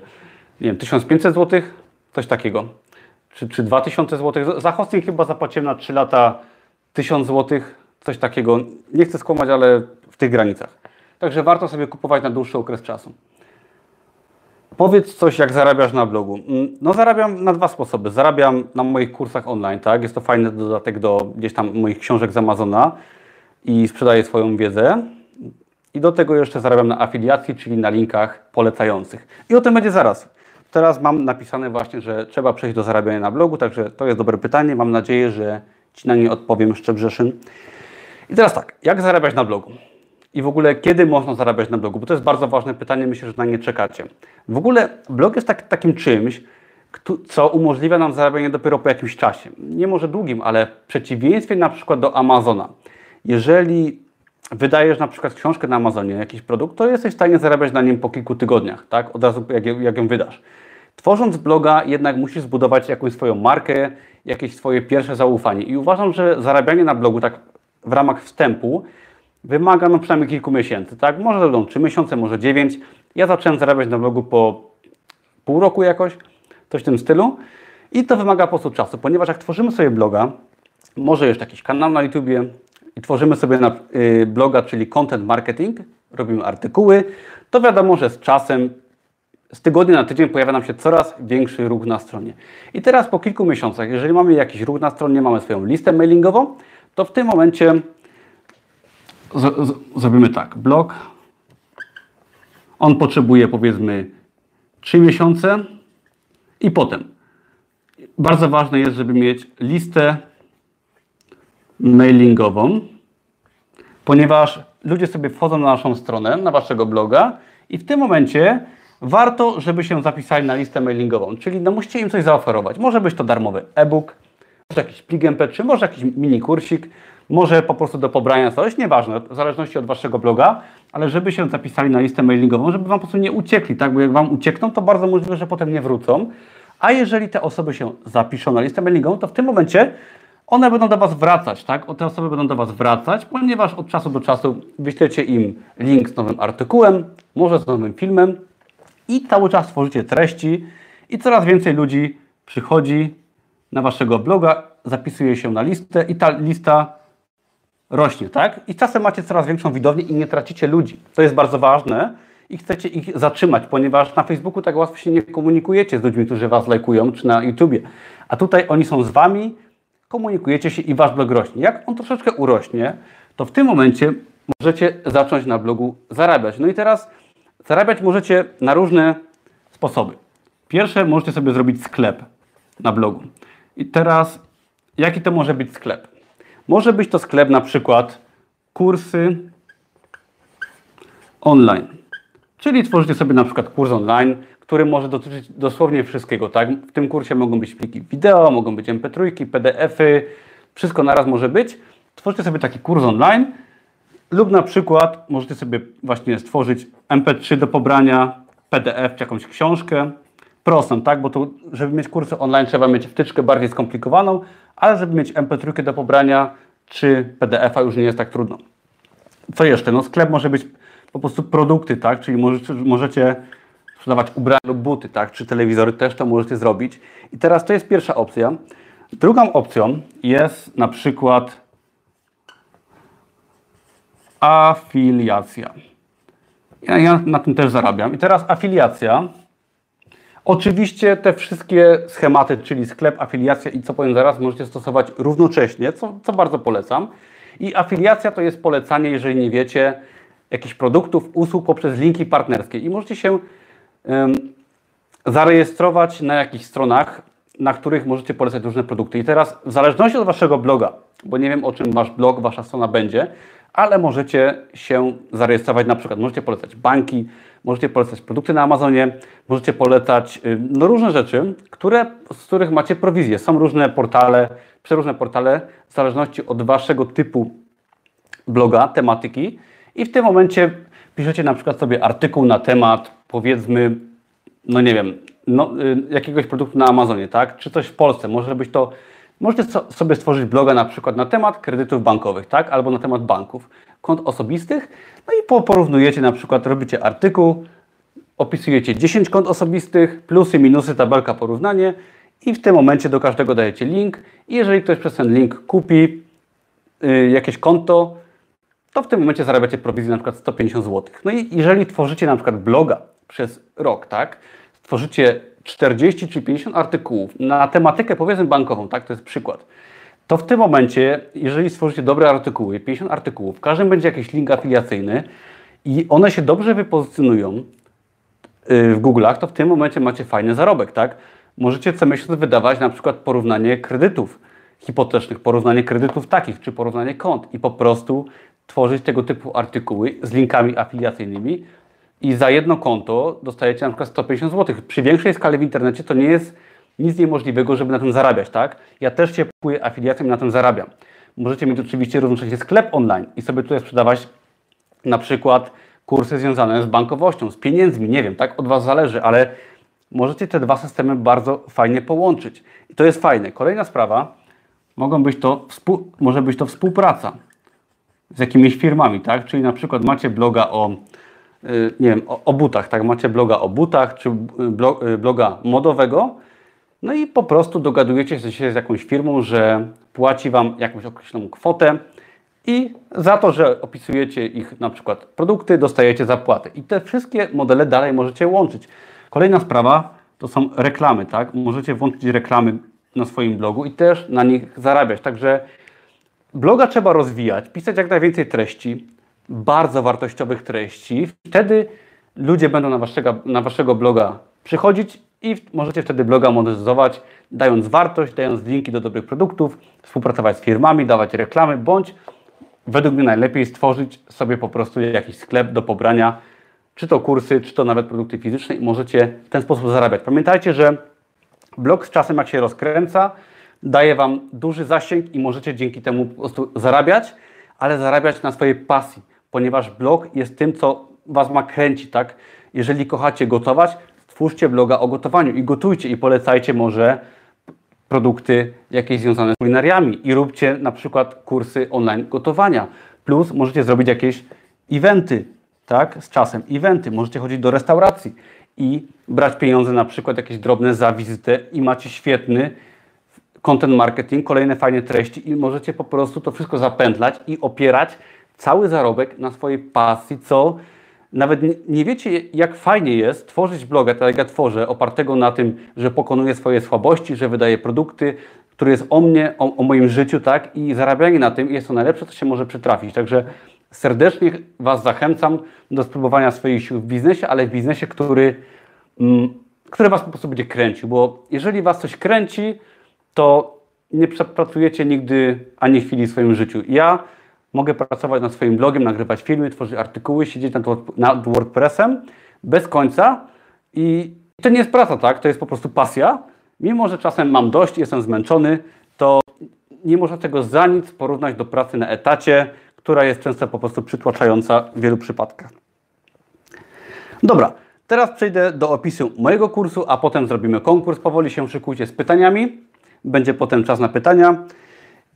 nie wiem, 1500 zł, coś takiego. Czy, czy 2000 zł. Za hosting chyba zapłaciłem na 3 lata 1000 zł, coś takiego. Nie chcę skłamać, ale w tych granicach. Także warto sobie kupować na dłuższy okres czasu. Powiedz coś, jak zarabiasz na blogu. Mm, no zarabiam na dwa sposoby. Zarabiam na moich kursach online, tak? Jest to fajny dodatek do gdzieś tam moich książek z Amazona i sprzedaję swoją wiedzę. I do tego jeszcze zarabiam na afiliacji, czyli na linkach polecających. I o tym będzie zaraz. Teraz mam napisane właśnie, że trzeba przejść do zarabiania na blogu, także to jest dobre pytanie. Mam nadzieję, że Ci na nie odpowiem, Szczebrzeszyn. I teraz tak, jak zarabiać na blogu? i w ogóle kiedy można zarabiać na blogu? Bo to jest bardzo ważne pytanie, myślę, że na nie czekacie. W ogóle blog jest tak, takim czymś, co umożliwia nam zarabianie dopiero po jakimś czasie. Nie może długim, ale w przeciwieństwie na przykład do Amazona. Jeżeli wydajesz na przykład książkę na Amazonie, jakiś produkt, to jesteś w stanie zarabiać na nim po kilku tygodniach, tak? Od razu jak, jak ją wydasz. Tworząc bloga jednak musisz zbudować jakąś swoją markę, jakieś swoje pierwsze zaufanie. I uważam, że zarabianie na blogu tak w ramach wstępu wymaga no przynajmniej kilku miesięcy, tak? Może będą 3 miesiące, może 9. Ja zacząłem zarabiać na blogu po pół roku jakoś, coś w tym stylu. I to wymaga po prostu czasu, ponieważ jak tworzymy sobie bloga, może jeszcze jakiś kanał na YouTubie i tworzymy sobie na y, bloga, czyli content marketing, robimy artykuły, to wiadomo, że z czasem, z tygodnia na tydzień pojawia nam się coraz większy ruch na stronie. I teraz po kilku miesiącach, jeżeli mamy jakiś ruch na stronie, mamy swoją listę mailingową, to w tym momencie z, z, zrobimy tak, blok, on potrzebuje powiedzmy 3 miesiące. I potem. Bardzo ważne jest, żeby mieć listę mailingową, ponieważ ludzie sobie wchodzą na naszą stronę, na waszego bloga i w tym momencie warto, żeby się zapisali na listę mailingową, czyli no musicie im coś zaoferować. Może być to darmowy e-book, może jakiś plik MP3, może jakiś mini kursik, może po prostu do pobrania coś, nieważne, w zależności od waszego bloga, ale żeby się zapisali na listę mailingową, żeby wam po prostu nie uciekli, tak? Bo jak wam uciekną, to bardzo możliwe, że potem nie wrócą. A jeżeli te osoby się zapiszą na listę mailingową, to w tym momencie one będą do Was wracać, tak? Te osoby będą do Was wracać, ponieważ od czasu do czasu wyślecie im link z nowym artykułem, może z nowym filmem i cały czas tworzycie treści i coraz więcej ludzi przychodzi na Waszego bloga, zapisuje się na listę i ta lista rośnie, tak? I czasem macie coraz większą widownię i nie tracicie ludzi. To jest bardzo ważne i chcecie ich zatrzymać, ponieważ na Facebooku tak łatwo się nie komunikujecie z ludźmi, którzy Was lajkują, czy na YouTubie. A tutaj oni są z Wami, komunikujecie się i Wasz blog rośnie. Jak on troszeczkę urośnie, to w tym momencie możecie zacząć na blogu zarabiać. No i teraz zarabiać możecie na różne sposoby. Pierwsze, możecie sobie zrobić sklep na blogu. I teraz, jaki to może być sklep? Może być to sklep na przykład kursy online. Czyli tworzycie sobie na przykład kurs online, który może dotyczyć dosłownie wszystkiego. Tak? W tym kursie mogą być pliki wideo, mogą być MP3, PDF-y, wszystko naraz może być. Tworzycie sobie taki kurs online lub na przykład możecie sobie właśnie stworzyć MP3 do pobrania, PDF czy jakąś książkę. Prostą, tak? Bo to, żeby mieć kursy online trzeba mieć wtyczkę bardziej skomplikowaną, ale żeby mieć MP3 do pobrania czy PDF-a już nie jest tak trudno. Co jeszcze? No sklep może być po prostu produkty, tak? Czyli możecie, możecie sprzedawać ubrania lub buty, tak? Czy telewizory też to możecie zrobić. I teraz to jest pierwsza opcja. Drugą opcją jest na przykład afiliacja. Ja, ja na tym też zarabiam. I teraz afiliacja Oczywiście te wszystkie schematy, czyli sklep, afiliacja i co powiem zaraz, możecie stosować równocześnie, co, co bardzo polecam. I afiliacja to jest polecanie, jeżeli nie wiecie, jakichś produktów, usług poprzez linki partnerskie. I możecie się zarejestrować na jakichś stronach, na których możecie polecać różne produkty. I teraz w zależności od Waszego bloga, bo nie wiem o czym Wasz blog, Wasza strona będzie, ale możecie się zarejestrować na przykład, możecie polecać banki, możecie polecać produkty na Amazonie, możecie polecać no, różne rzeczy, które, z których macie prowizję. Są różne portale, przeróżne portale, w zależności od Waszego typu bloga, tematyki i w tym momencie piszecie na przykład sobie artykuł na temat, powiedzmy, no nie wiem, no, y, jakiegoś produktu na Amazonie, tak? Czy coś w Polsce, może być to Możecie sobie stworzyć bloga na przykład na temat kredytów bankowych, tak? Albo na temat banków, kont osobistych. No i porównujecie na przykład, robicie artykuł, opisujecie 10 kont osobistych, plusy, minusy, tabelka, porównanie i w tym momencie do każdego dajecie link. I jeżeli ktoś przez ten link kupi yy, jakieś konto, to w tym momencie zarabiacie prowizję na przykład 150 zł. No i jeżeli tworzycie na przykład bloga przez rok, tak? Tworzycie 40 czy 50 artykułów na tematykę powiedzmy bankową, tak, to jest przykład, to w tym momencie, jeżeli stworzycie dobre artykuły, 50 artykułów, w każdym będzie jakiś link afiliacyjny i one się dobrze wypozycjonują y, w Google'ach, to w tym momencie macie fajny zarobek, tak? Możecie co miesiąc wydawać na przykład porównanie kredytów hipotecznych, porównanie kredytów takich, czy porównanie kont i po prostu tworzyć tego typu artykuły z linkami afiliacyjnymi, i za jedno konto dostajecie na przykład 150 zł. Przy większej skali w internecie to nie jest nic niemożliwego, żeby na tym zarabiać, tak? Ja też się kupuję afiliacją i na tym zarabiam. Możecie mieć oczywiście równocześnie sklep online i sobie tutaj sprzedawać na przykład kursy związane z bankowością, z pieniędzmi, nie wiem, tak? Od Was zależy, ale możecie te dwa systemy bardzo fajnie połączyć. I to jest fajne. Kolejna sprawa, mogą być to, może być to współpraca z jakimiś firmami, tak? Czyli na przykład macie bloga o nie wiem, o, o, butach, tak? Macie bloga o butach, czy y, bloga modowego, no i po prostu dogadujecie się z jakąś firmą, że płaci Wam jakąś określoną kwotę i za to, że opisujecie ich na przykład produkty, dostajecie zapłatę. I te wszystkie modele dalej możecie łączyć. Kolejna sprawa to są reklamy, tak? Możecie włączyć reklamy na swoim blogu i też na nich zarabiać. Także bloga trzeba rozwijać, pisać jak najwięcej treści, bardzo wartościowych treści. Wtedy ludzie będą na waszego, na waszego bloga przychodzić i możecie wtedy bloga monetyzować, dając wartość, dając linki do dobrych produktów, współpracować z firmami, dawać reklamy, bądź według mnie najlepiej stworzyć sobie po prostu jakiś sklep do pobrania, czy to kursy, czy to nawet produkty fizyczne i możecie w ten sposób zarabiać. Pamiętajcie, że blog z czasem jak się rozkręca, daje Wam duży zasięg i możecie dzięki temu po prostu zarabiać, ale zarabiać na swojej pasji ponieważ blog jest tym, co Was ma kręcić, tak? Jeżeli kochacie gotować, twórzcie bloga o gotowaniu i gotujcie i polecajcie może produkty jakieś związane z kulinariami i róbcie na przykład kursy online gotowania. Plus możecie zrobić jakieś eventy, tak? Z czasem eventy. Możecie chodzić do restauracji i brać pieniądze na przykład jakieś drobne za wizytę i macie świetny content marketing, kolejne fajne treści i możecie po prostu to wszystko zapętlać i opierać cały zarobek na swojej pasji, co nawet nie, wiecie, jak fajnie jest tworzyć bloga, tak jak ja tworzę, opartego na tym, że pokonuję swoje słabości, że wydaję produkty, który jest o mnie, o, o, moim życiu, tak? I zarabianie na tym jest to najlepsze, co się może przytrafić. Także serdecznie Was zachęcam do spróbowania swoich sił w biznesie, ale w biznesie, który, mm, który Was po prostu będzie kręcił, bo jeżeli Was coś kręci, to nie przepracujecie nigdy ani chwili w swoim życiu. Ja mogę pracować nad swoim blogiem, nagrywać filmy, tworzyć artykuły, siedzieć nad, nad WordPressem bez końca i to nie jest praca, tak? To jest po prostu pasja. Mimo, że czasem mam dość, jestem zmęczony, to nie można tego za nic porównać do pracy na etacie, która jest często po prostu przytłaczająca w wielu przypadkach. Dobra, teraz przejdę do opisu mojego kursu, a potem zrobimy konkurs. Powoli się szykujcie z pytaniami. Będzie potem czas na pytania.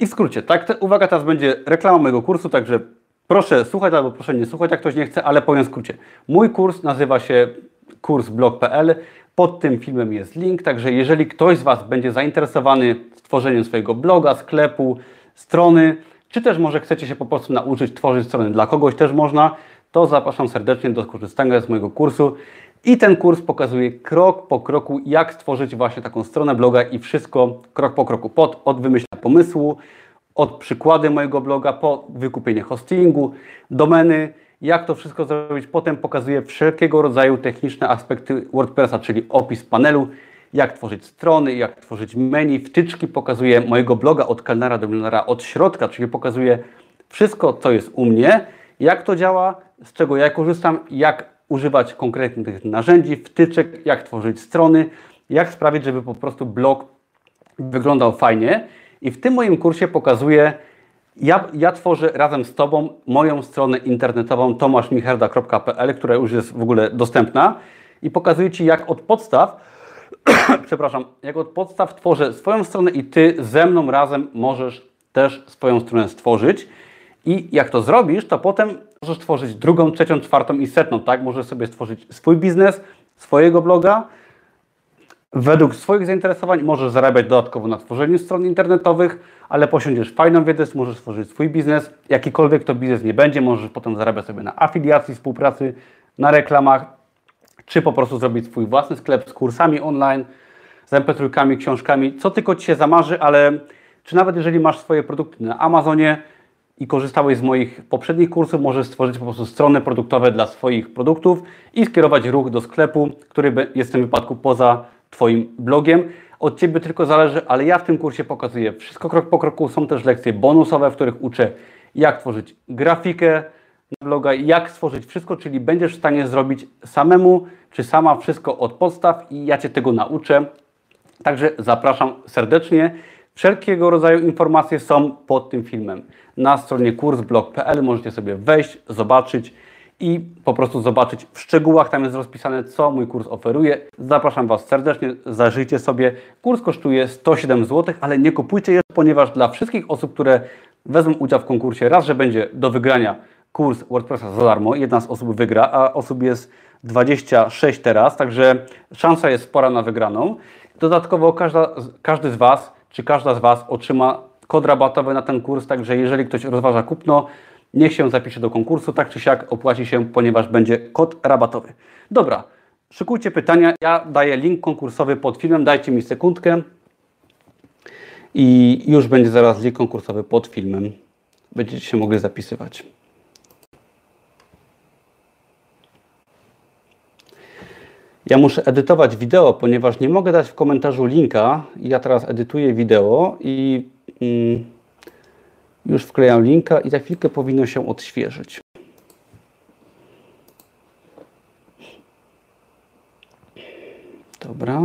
I w skrócie, tak, uwaga, teraz będzie reklama mojego kursu, także proszę słuchać albo proszę nie słuchać, jak ktoś nie chce, ale powiem w skrócie. Mój kurs nazywa się kursblog.pl. Pod tym filmem jest link, także jeżeli ktoś z Was będzie zainteresowany stworzeniem swojego bloga, sklepu, strony, czy też może chcecie się po prostu nauczyć tworzyć strony dla kogoś, też można, to zapraszam serdecznie do skorzystania z mojego kursu. I ten kurs pokazuje krok po kroku, jak stworzyć właśnie taką stronę bloga i wszystko krok po kroku. Pod, od wymyślenia pomysłu, od przykłady mojego bloga po wykupienie hostingu, domeny, jak to wszystko zrobić. Potem pokazuję wszelkiego rodzaju techniczne aspekty WordPressa, czyli opis panelu, jak tworzyć strony, jak tworzyć menu, wtyczki. Pokazuję mojego bloga od kelnera do milionera od środka, czyli pokazuję wszystko, co jest u mnie, jak to działa, z czego ja korzystam, jak używać konkretnych narzędzi, wtyczek, jak tworzyć strony, jak sprawić, żeby po prostu blog wyglądał fajnie. I w tym moim kursie pokazuję, ja, ja tworzę razem z Tobą moją stronę internetową tomaszmicherda.pl, która już jest w ogóle dostępna i pokazuję Ci, jak od podstaw, przepraszam, jak od podstaw tworzę swoją stronę i Ty ze mną razem możesz też swoją stronę stworzyć. I jak to zrobisz, to potem możesz tworzyć drugą, trzecią, czwartą i setną, tak? Możesz sobie stworzyć swój biznes, swojego bloga, według swoich zainteresowań możesz zarabiać dodatkowo na tworzeniu stron internetowych, ale posiądziesz fajną wiedzę, możesz stworzyć swój biznes, jakikolwiek to biznes nie będzie, możesz potem zarabiać sobie na afiliacji, współpracy, na reklamach, czy po prostu zrobić swój własny sklep z kursami online, z mp książkami, co tylko Ci się zamarzy, ale czy nawet jeżeli masz swoje produkty na Amazonie i korzystałeś z moich poprzednich kursów, możesz stworzyć po prostu strony produktowe dla swoich produktów i skierować ruch do sklepu, który jest w tym wypadku poza Twoim blogiem. Od Ciebie tylko zależy, ale ja w tym kursie pokazuję wszystko krok po kroku. Są też lekcje bonusowe, w których uczę, jak tworzyć grafikę na bloga, jak stworzyć wszystko, czyli będziesz w stanie zrobić samemu czy sama wszystko od podstaw i ja Cię tego nauczę. Także zapraszam serdecznie. Wszelkiego rodzaju informacje są pod tym filmem. Na stronie kursblog.pl możecie sobie wejść, zobaczyć i po prostu zobaczyć w szczegółach. Tam jest rozpisane, co mój kurs oferuje. Zapraszam Was serdecznie, zajrzyjcie sobie. Kurs kosztuje 107 zł, ale nie kupujcie je, ponieważ dla wszystkich osób, które wezmą udział w konkursie, raz, że będzie do wygrania kurs WordPressa za darmo, jedna z osób wygra, a osób jest 26 teraz, także szansa jest spora na wygraną. Dodatkowo każda, każdy z Was, czy każda z Was otrzyma kod rabatowy na ten kurs, także jeżeli ktoś rozważa kupno, niech się zapisze do konkursu, tak czy siak opłaci się, ponieważ będzie kod rabatowy. Dobra, szykujcie pytania, ja daję link konkursowy pod filmem, dajcie mi sekundkę i już będzie zaraz link konkursowy pod filmem. Będziecie się mogli zapisywać. Ja muszę edytować wideo, ponieważ nie mogę dać w komentarzu linka. Ja teraz edytuję wideo i mm, już wklejam linka i za chwilkę powinno się odświeżyć. Dobra.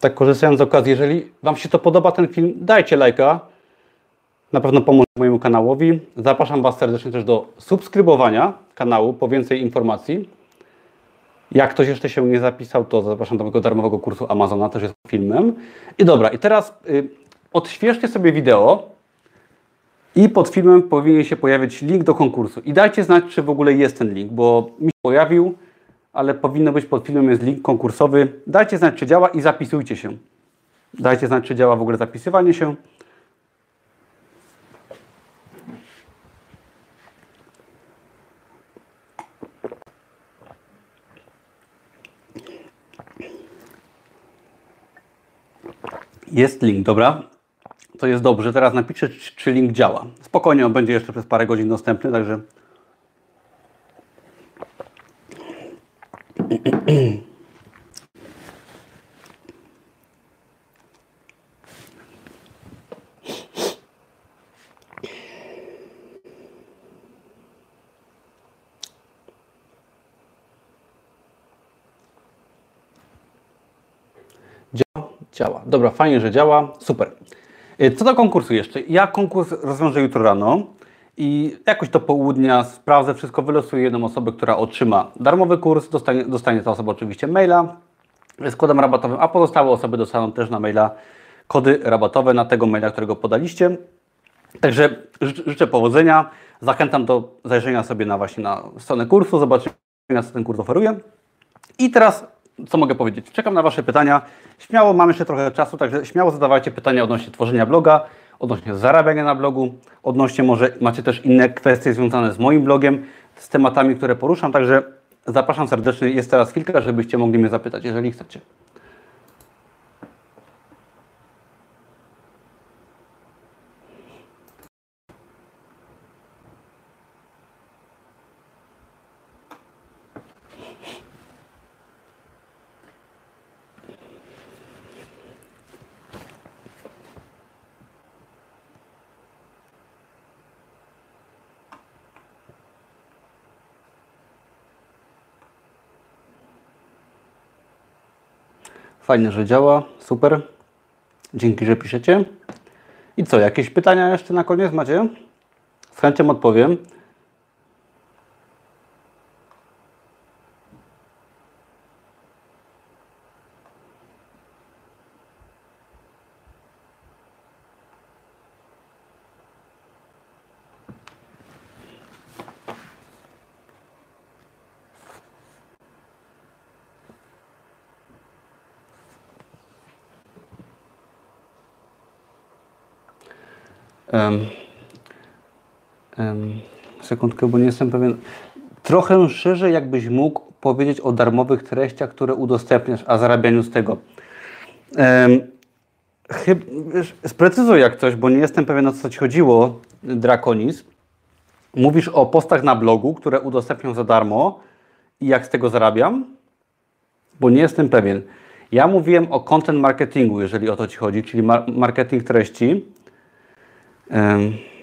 Tak korzystając z okazji, jeżeli Wam się to podoba ten film, dajcie lajka. Na pewno pomoże mojemu kanałowi. Zapraszam Was serdecznie też do subskrybowania kanału po więcej informacji. Jak ktoś jeszcze się nie zapisał, to zapraszam do mojego darmowego kursu Amazona, też jest filmem. I dobra, i teraz y, odświeżcie sobie wideo i pod filmem powinien się pojawić link do konkursu. I dajcie znać, czy w ogóle jest ten link, bo mi się pojawił, ale powinno być pod filmem jest link konkursowy. Dajcie znać, czy działa i zapisujcie się. Dajcie znać, czy działa w ogóle zapisywanie się. Jest link, dobra. To jest dobrze. Teraz napiszę, czy link działa. Spokojnie, on będzie jeszcze przez parę godzin dostępny, także. Działa. Dobra, fajnie, że działa. Super. Y, co do konkursu jeszcze? Ja konkurs rozwiążę jutro rano i jakoś do południa sprawdzę wszystko, wylosuję jedną osobę, która otrzyma darmowy kurs. Dostanie, dostanie ta osoba oczywiście maila z kodem rabatowym, a pozostałe osoby dostaną też na maila kody rabatowe na tego maila, którego podaliście. Także życzę powodzenia. Zachęcam do zajrzenia sobie na właśnie na stronę kursu, zobaczenia, co ten kurs oferuje. I teraz co mogę powiedzieć? Czekam na Wasze pytania. Śmiało, mam jeszcze trochę czasu, także śmiało zadawajcie pytania odnośnie tworzenia bloga, odnośnie zarabiania na blogu, odnośnie może macie też inne kwestie związane z moim blogiem, z tematami, które poruszam, także zapraszam serdecznie. Jest teraz chwilka, żebyście mogli mnie zapytać, jeżeli chcecie. Fajnie, że działa. Super. Dzięki, że piszecie. I co, jakieś pytania jeszcze na koniec macie? Z chęcią odpowiem. Um, um, sekundkę, bo nie jestem pewien. Trochę szerzej, jakbyś mógł powiedzieć o darmowych treściach, które udostępniasz, a zarabianiu z tego. Um, chyb, sprecyzuj jak coś, bo nie jestem pewien o co ci chodziło, Draconis. Mówisz o postach na blogu, które udostępniam za darmo i jak z tego zarabiam? Bo nie jestem pewien. Ja mówiłem o content marketingu, jeżeli o to ci chodzi, czyli marketing treści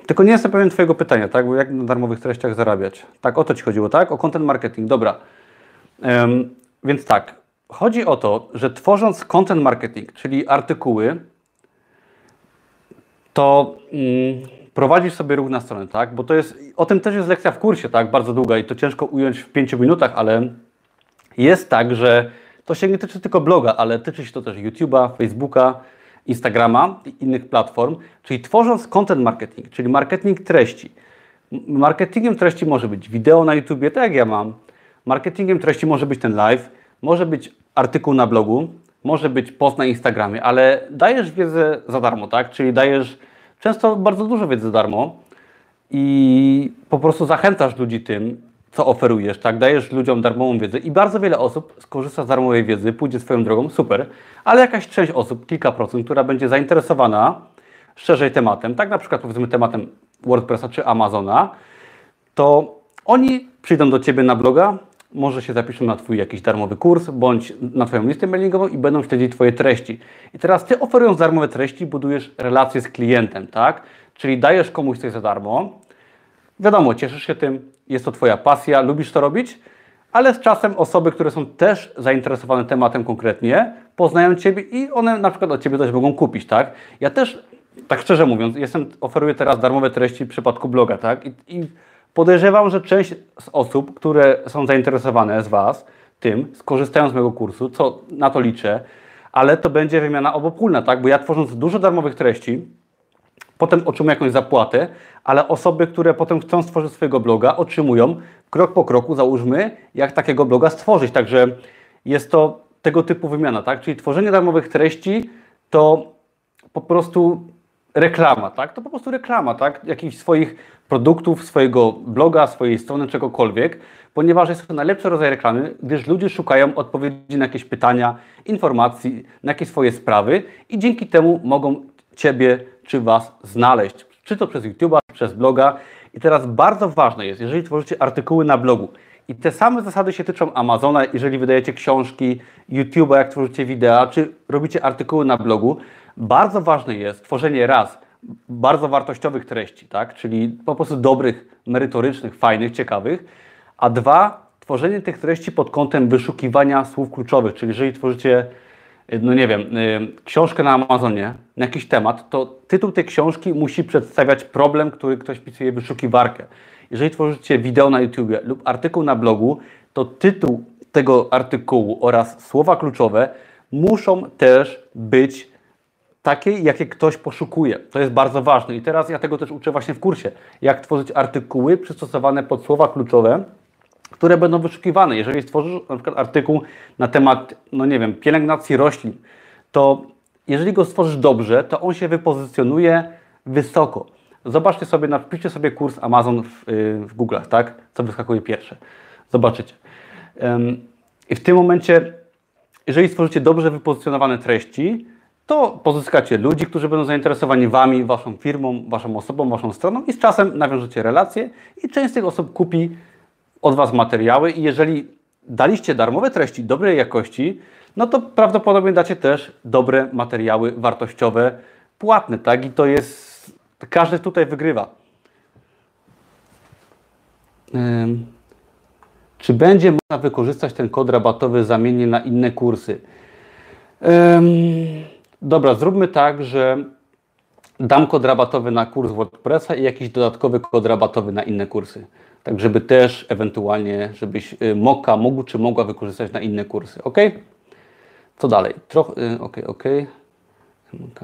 tylko nie jestem pewien Twojego pytania, tak? Bo jak na darmowych treściach zarabiać? Tak, o to Ci chodziło, tak? O content marketing, dobra. więc tak, chodzi o to, że tworząc content marketing, czyli artykuły, to mm, prowadzisz sobie ruch na stronę, tak? Bo to jest, o tym też jest lekcja w kursie, tak? Bardzo długa i to ciężko ująć w pięciu minutach, ale jest tak, że to się nie tyczy tylko bloga, ale tyczy się to też YouTube'a, Facebooka, Instagrama i innych platform, czyli tworząc content marketing, czyli marketing treści. Marketingiem treści może być wideo na YouTubie, tak jak ja mam. Marketingiem treści może być ten live, może być artykuł na blogu, może być post na Instagramie, ale dajesz wiedzę za darmo, tak? Czyli dajesz często bardzo dużo wiedzy za darmo i po prostu zachęcasz ludzi tym, co oferujesz, tak? Dajesz ludziom darmową wiedzę i bardzo wiele osób skorzysta z darmowej wiedzy, pójdzie swoją drogą, super, ale jakaś część osób, kilka procent, która będzie zainteresowana szerzej tematem, tak na przykład powiedzmy tematem WordPressa czy Amazona, to oni przyjdą do Ciebie na bloga, może się zapiszą na Twój jakiś darmowy kurs, bądź na Twoją listę mailingową i będą śledzić Twoje treści. I teraz Ty oferując darmowe treści, budujesz relacje z klientem, tak? Czyli dajesz komuś coś za darmo, wiadomo, cieszysz się tym, jest to Twoja pasja, lubisz to robić, ale z czasem osoby, które są też zainteresowane tematem konkretnie, poznają Ciebie i one na przykład od Ciebie coś mogą kupić, tak? Ja też, tak szczerze mówiąc, jestem, oferuję teraz darmowe treści w przypadku bloga, tak? I, i podejrzewam, że część z osób, które są zainteresowane z Was tym, skorzystają z mojego kursu, co na to liczę, ale to będzie wymiana obopólna, tak? Bo ja tworząc dużo darmowych treści, potem otrzymuję jakąś zapłatę, ale osoby, które potem chcą stworzyć swojego bloga, otrzymują krok po kroku, załóżmy, jak takiego bloga stworzyć. Także jest to tego typu wymiana, tak? Czyli tworzenie darmowych treści to po prostu reklama, tak? To po prostu reklama, tak? Jakichś swoich produktów, swojego bloga, swojej strony, czegokolwiek, ponieważ jest to najlepszy rodzaj reklamy, gdyż ludzie szukają odpowiedzi na jakieś pytania, informacji, na jakieś swoje sprawy i dzięki temu mogą Ciebie czy Was znaleźć, czy to przez YouTube'a, przez bloga. I teraz bardzo ważne jest, jeżeli tworzycie artykuły na blogu, i te same zasady się tyczą Amazona, jeżeli wydajecie książki, YouTube'a, jak tworzycie wideo, czy robicie artykuły na blogu. Bardzo ważne jest tworzenie raz bardzo wartościowych treści, tak? czyli po prostu dobrych, merytorycznych, fajnych, ciekawych, a dwa, tworzenie tych treści pod kątem wyszukiwania słów kluczowych, czyli jeżeli tworzycie no nie wiem, y, książkę na Amazonie na jakiś temat, to tytuł tej książki musi przedstawiać problem, który ktoś wpisuje w wyszukiwarkę. Jeżeli tworzycie wideo na YouTube lub artykuł na blogu, to tytuł tego artykułu oraz słowa kluczowe muszą też być takie, jakie ktoś poszukuje. To jest bardzo ważne i teraz ja tego też uczę właśnie w kursie, jak tworzyć artykuły przystosowane pod słowa kluczowe, które będą wyszukiwane. Jeżeli stworzysz na przykład artykuł na temat, no nie wiem, pielęgnacji roślin, to jeżeli go stworzysz dobrze, to on się wypozycjonuje wysoko. Zobaczcie sobie, napiszcie sobie kurs Amazon w, y, w Google'ach, tak? Co wyskakuje pierwsze. Zobaczycie. I w tym momencie, jeżeli stworzycie dobrze wypozycjonowane treści, to pozyskacie ludzi, którzy będą zainteresowani Wami, Waszą firmą, Waszą osobą, Waszą stroną i z czasem nawiążecie relacje i część z tych osób kupi od Was materiały i jeżeli daliście darmowe treści dobrej jakości, no to prawdopodobnie dacie też dobre materiały wartościowe, płatne, tak? I to jest, każdy tutaj wygrywa. Czy będzie można wykorzystać ten kod rabatowy zamiennie na inne kursy? Dobra, zróbmy tak, że dam kod rabatowy na kurs WordPressa i jakiś dodatkowy kod rabatowy na inne kursy. Tak, żeby też ewentualnie, żebyś y, Moka mógł czy mogła wykorzystać na inne kursy. Ok? Co dalej? Trochę, ok, ok. MK.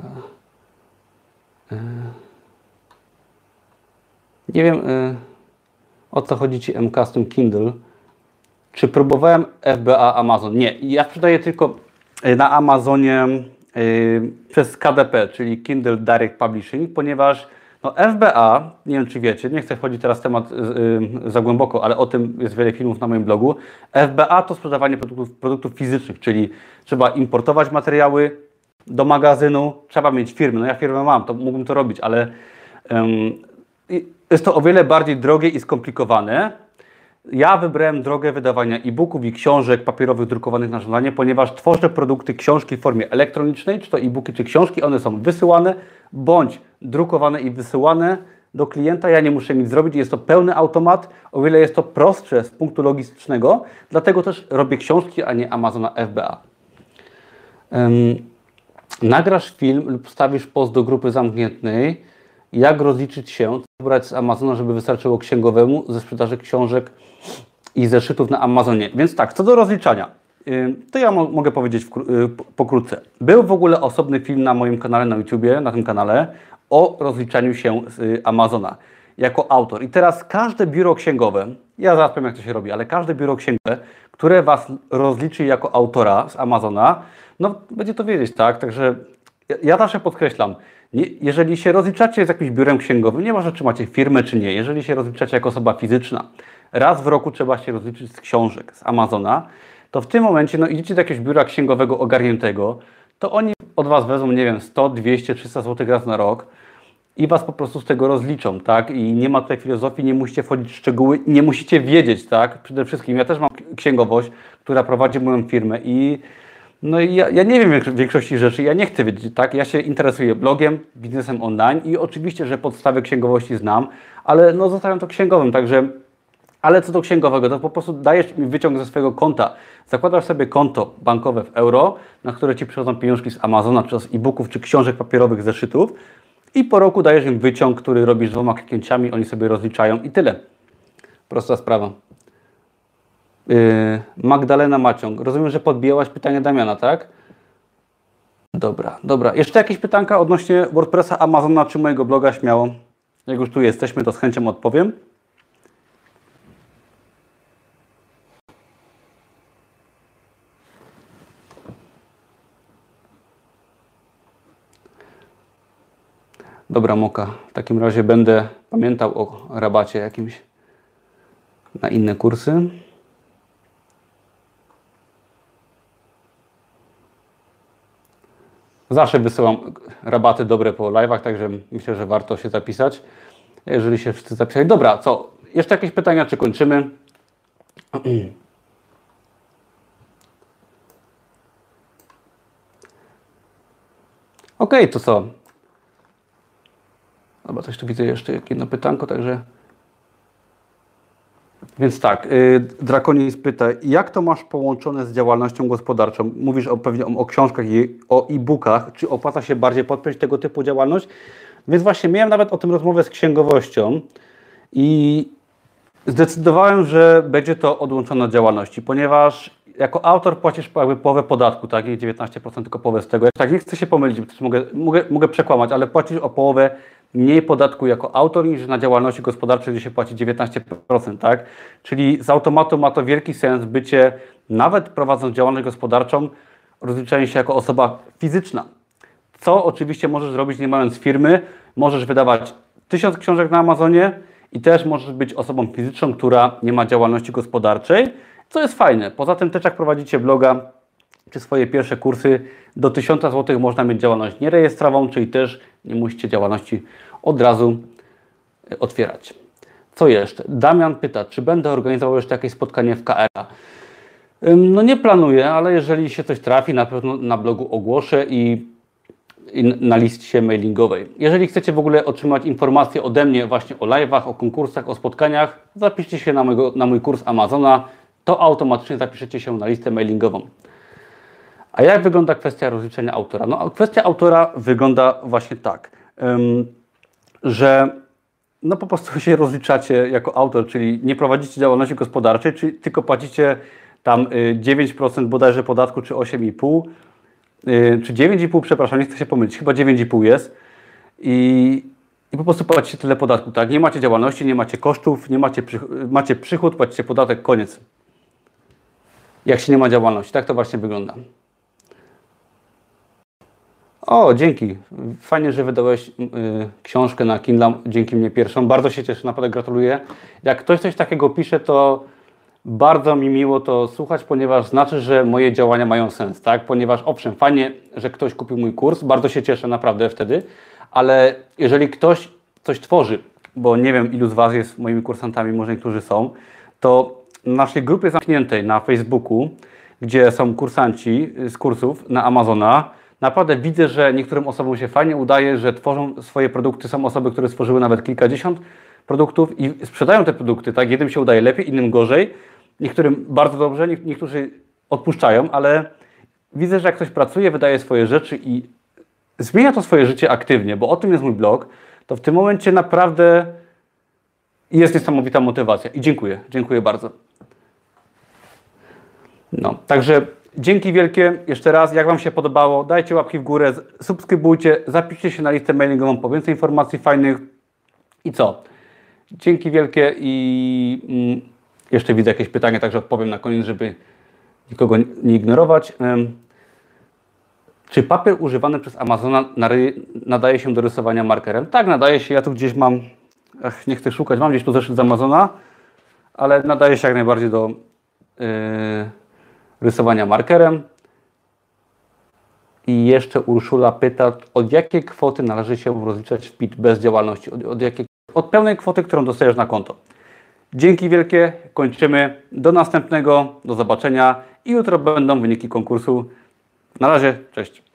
Nie wiem y, o co chodzi Ci MK z tym Kindle. Czy próbowałem FBA Amazon? Nie, ja sprzedaję tylko y, na Amazonie przez KDP, czyli Kindle Direct Publishing, ponieważ no FBA, nie wiem czy wiecie, nie chcę wchodzić teraz w temat y, za głęboko, ale o tym jest wiele filmów na moim blogu. FBA to sprzedawanie produktów, produktów fizycznych, czyli trzeba importować materiały do magazynu, trzeba mieć firmy. No ja firmę mam, to mógłbym to robić, ale jest to o wiele bardziej drogie i skomplikowane ja wybrałem drogę wydawania e-booków i książek papierowych drukowanych na żądanie, ponieważ tworzę produkty, książki w formie elektronicznej, czy to e-booki, czy książki, one są wysyłane bądź drukowane i wysyłane do klienta. Ja nie muszę nic zrobić, jest to pełny automat, o wiele jest to prostsze z punktu logistycznego, dlatego też robię książki, a nie Amazona FBA. Um, nagrasz film lub stawisz post do grupy zamkniętej, jak rozliczyć się, co brać z Amazona, żeby wystarczyło księgowemu ze sprzedaży książek i zeszytów na Amazonie. Więc tak, co do rozliczania, to ja mo mogę powiedzieć y, pokrótce. Był w ogóle osobny film na moim kanale na YouTubie, na tym kanale, o rozliczaniu się z y, Amazona jako autor. I teraz każde biuro księgowe, ja zaraz powiem jak to się robi, ale każde biuro księgowe, które Was rozliczy jako autora z Amazona, no będzie to wiedzieć, tak? Także ja, zawsze podkreślam, jeżeli się rozliczacie z jakimś biurem księgowym, nieważne czy macie firmę czy nie, jeżeli się rozliczacie jako osoba fizyczna, raz w roku trzeba się rozliczyć z książek, z Amazona, to w tym momencie no, idziecie do jakiegoś biura księgowego ogarniętego, to oni od Was wezmą, nie wiem, 100, 200, 300 zł raz na rok i Was po prostu z tego rozliczą, tak? I nie ma tutaj filozofii, nie musicie wchodzić w szczegóły, nie musicie wiedzieć, tak? Przede wszystkim ja też mam księgowość, która prowadzi moją firmę i no i ja, ja nie wiem większości rzeczy, ja nie chcę wiedzieć, tak? Ja się interesuję blogiem, biznesem online i oczywiście, że podstawy księgowości znam, ale no zostawiam to księgowym, także ale co do księgowego, to po prostu dajesz mi wyciąg ze swojego konta. Zakładasz sobie konto bankowe w euro, na które Ci przychodzą pieniążki z Amazona, czy z e-booków, czy książek papierowych, zeszytów i po roku dajesz im wyciąg, który robisz dwoma kliknięciami, oni sobie rozliczają i tyle. Prosta sprawa. Yy, Magdalena Maciąg. Rozumiem, że podbijałaś pytanie Damiana, tak? Dobra, dobra. Jeszcze jakieś pytanka odnośnie WordPressa, Amazona czy mojego bloga? Śmiało. Jak już tu jesteśmy, to z chęcią odpowiem. Dobra, Moka. W takim razie będę pamiętał o rabacie jakimś na inne kursy. Zawsze wysyłam rabaty dobre po live'ach, także myślę, że warto się zapisać. Jeżeli się wszyscy zapisali. Dobra, co? Jeszcze jakieś pytania, czy kończymy? OK, to co? Dobra, coś tu widzę jeszcze jedno pytanko, także więc tak, yy, Drakonis pyta, jak to masz połączone z działalnością gospodarczą? Mówisz o, pewnie o, książkach i o e-bookach. Czy opłaca się bardziej podpiąć tego typu działalność? Więc właśnie miałem nawet o tym rozmowę z księgowością i zdecydowałem, że będzie to odłączone od działalności, ponieważ jako autor płacisz jakby połowę podatku, tak? Nie 19%, tylko połowę z tego. Tak, nie chcę się pomylić, mogę, mogę, mogę przekłamać, ale płacisz o połowę mniej podatku jako autor niż na działalności gospodarczej, gdzie się płaci 19%, tak? Czyli z automatu ma to wielki sens bycie, nawet prowadząc działalność gospodarczą, rozliczanie się jako osoba fizyczna. Co oczywiście możesz zrobić nie mając firmy, możesz wydawać tysiąc książek na Amazonie i też możesz być osobą fizyczną, która nie ma działalności gospodarczej co jest fajne. Poza tym też jak prowadzicie bloga, czy swoje pierwsze kursy, do 1000 zł można mieć działalność nierejestrową, czyli też nie musicie działalności od razu e, otwierać. Co jeszcze? Damian pyta, czy będę organizował jeszcze jakieś spotkanie w KRA? No nie planuję, ale jeżeli się coś trafi, na pewno na blogu ogłoszę i, i na liście mailingowej. Jeżeli chcecie w ogóle otrzymać informacje ode mnie właśnie o live'ach, o konkursach, o spotkaniach, zapiszcie się na, mojego, na mój kurs Amazona, to automatycznie zapiszecie się na listę mailingową. A jak wygląda kwestia rozliczenia autora? No, kwestia autora wygląda właśnie tak, że no po prostu się rozliczacie jako autor, czyli nie prowadzicie działalności gospodarczej, czyli tylko płacicie tam 9% y, bodajże podatku, czy 8,5%, y, czy 9,5%, przepraszam, nie chcę się pomylić, chyba 9,5% jest. I, I po prostu płacicie tyle podatku, tak? Nie macie działalności, nie macie kosztów, nie macie, macie przychód, płacicie podatek, koniec. Jak się nie ma działalności, tak to właśnie wygląda. O, dzięki. Fajnie, że wydałeś y, książkę na Kindle, dzięki mnie pierwszą. Bardzo się cieszę, naprawdę gratuluję. Jak ktoś coś takiego pisze, to bardzo mi miło to słuchać, ponieważ znaczy, że moje działania mają sens, tak? Ponieważ owszem, fajnie, że ktoś kupił mój kurs, bardzo się cieszę naprawdę wtedy, ale jeżeli ktoś coś tworzy, bo nie wiem ilu z Was jest moimi kursantami, może niektórzy są, to na naszej grupie zamkniętej na Facebooku, gdzie są kursanci z kursów na Amazona, naprawdę widzę, że niektórym osobom się fajnie udaje, że tworzą swoje produkty. Są osoby, które stworzyły nawet kilkadziesiąt produktów i sprzedają te produkty. Tak, jednym się udaje lepiej, innym gorzej. Niektórym bardzo dobrze, niektórzy odpuszczają, ale widzę, że jak ktoś pracuje, wydaje swoje rzeczy i zmienia to swoje życie aktywnie, bo o tym jest mój blog, to w tym momencie naprawdę jest niesamowita motywacja. I dziękuję, dziękuję bardzo. No, także dzięki wielkie jeszcze raz. Jak Wam się podobało, dajcie łapki w górę, subskrybujcie, zapiszcie się na listę mailingową po więcej informacji fajnych. I co? Dzięki wielkie i mm, jeszcze widzę jakieś pytanie, także odpowiem na koniec, żeby nikogo nie ignorować. Czy papier używany przez Amazona nadaje się do rysowania markerem? Tak, nadaje się. Ja tu gdzieś mam, ach, nie chcę szukać, mam gdzieś tu zeszyt z Amazona, ale nadaje się jak najbardziej do yy, rysowania markerem. I jeszcze Urszula pyta, od jakiej kwoty należy się rozliczać w PIT bez działalności? Od, od, jakiej, od pełnej kwoty, którą dostajesz na konto. Dzięki wielkie, kończymy. Do następnego, do zobaczenia i jutro będą wyniki konkursu. Na razie, cześć.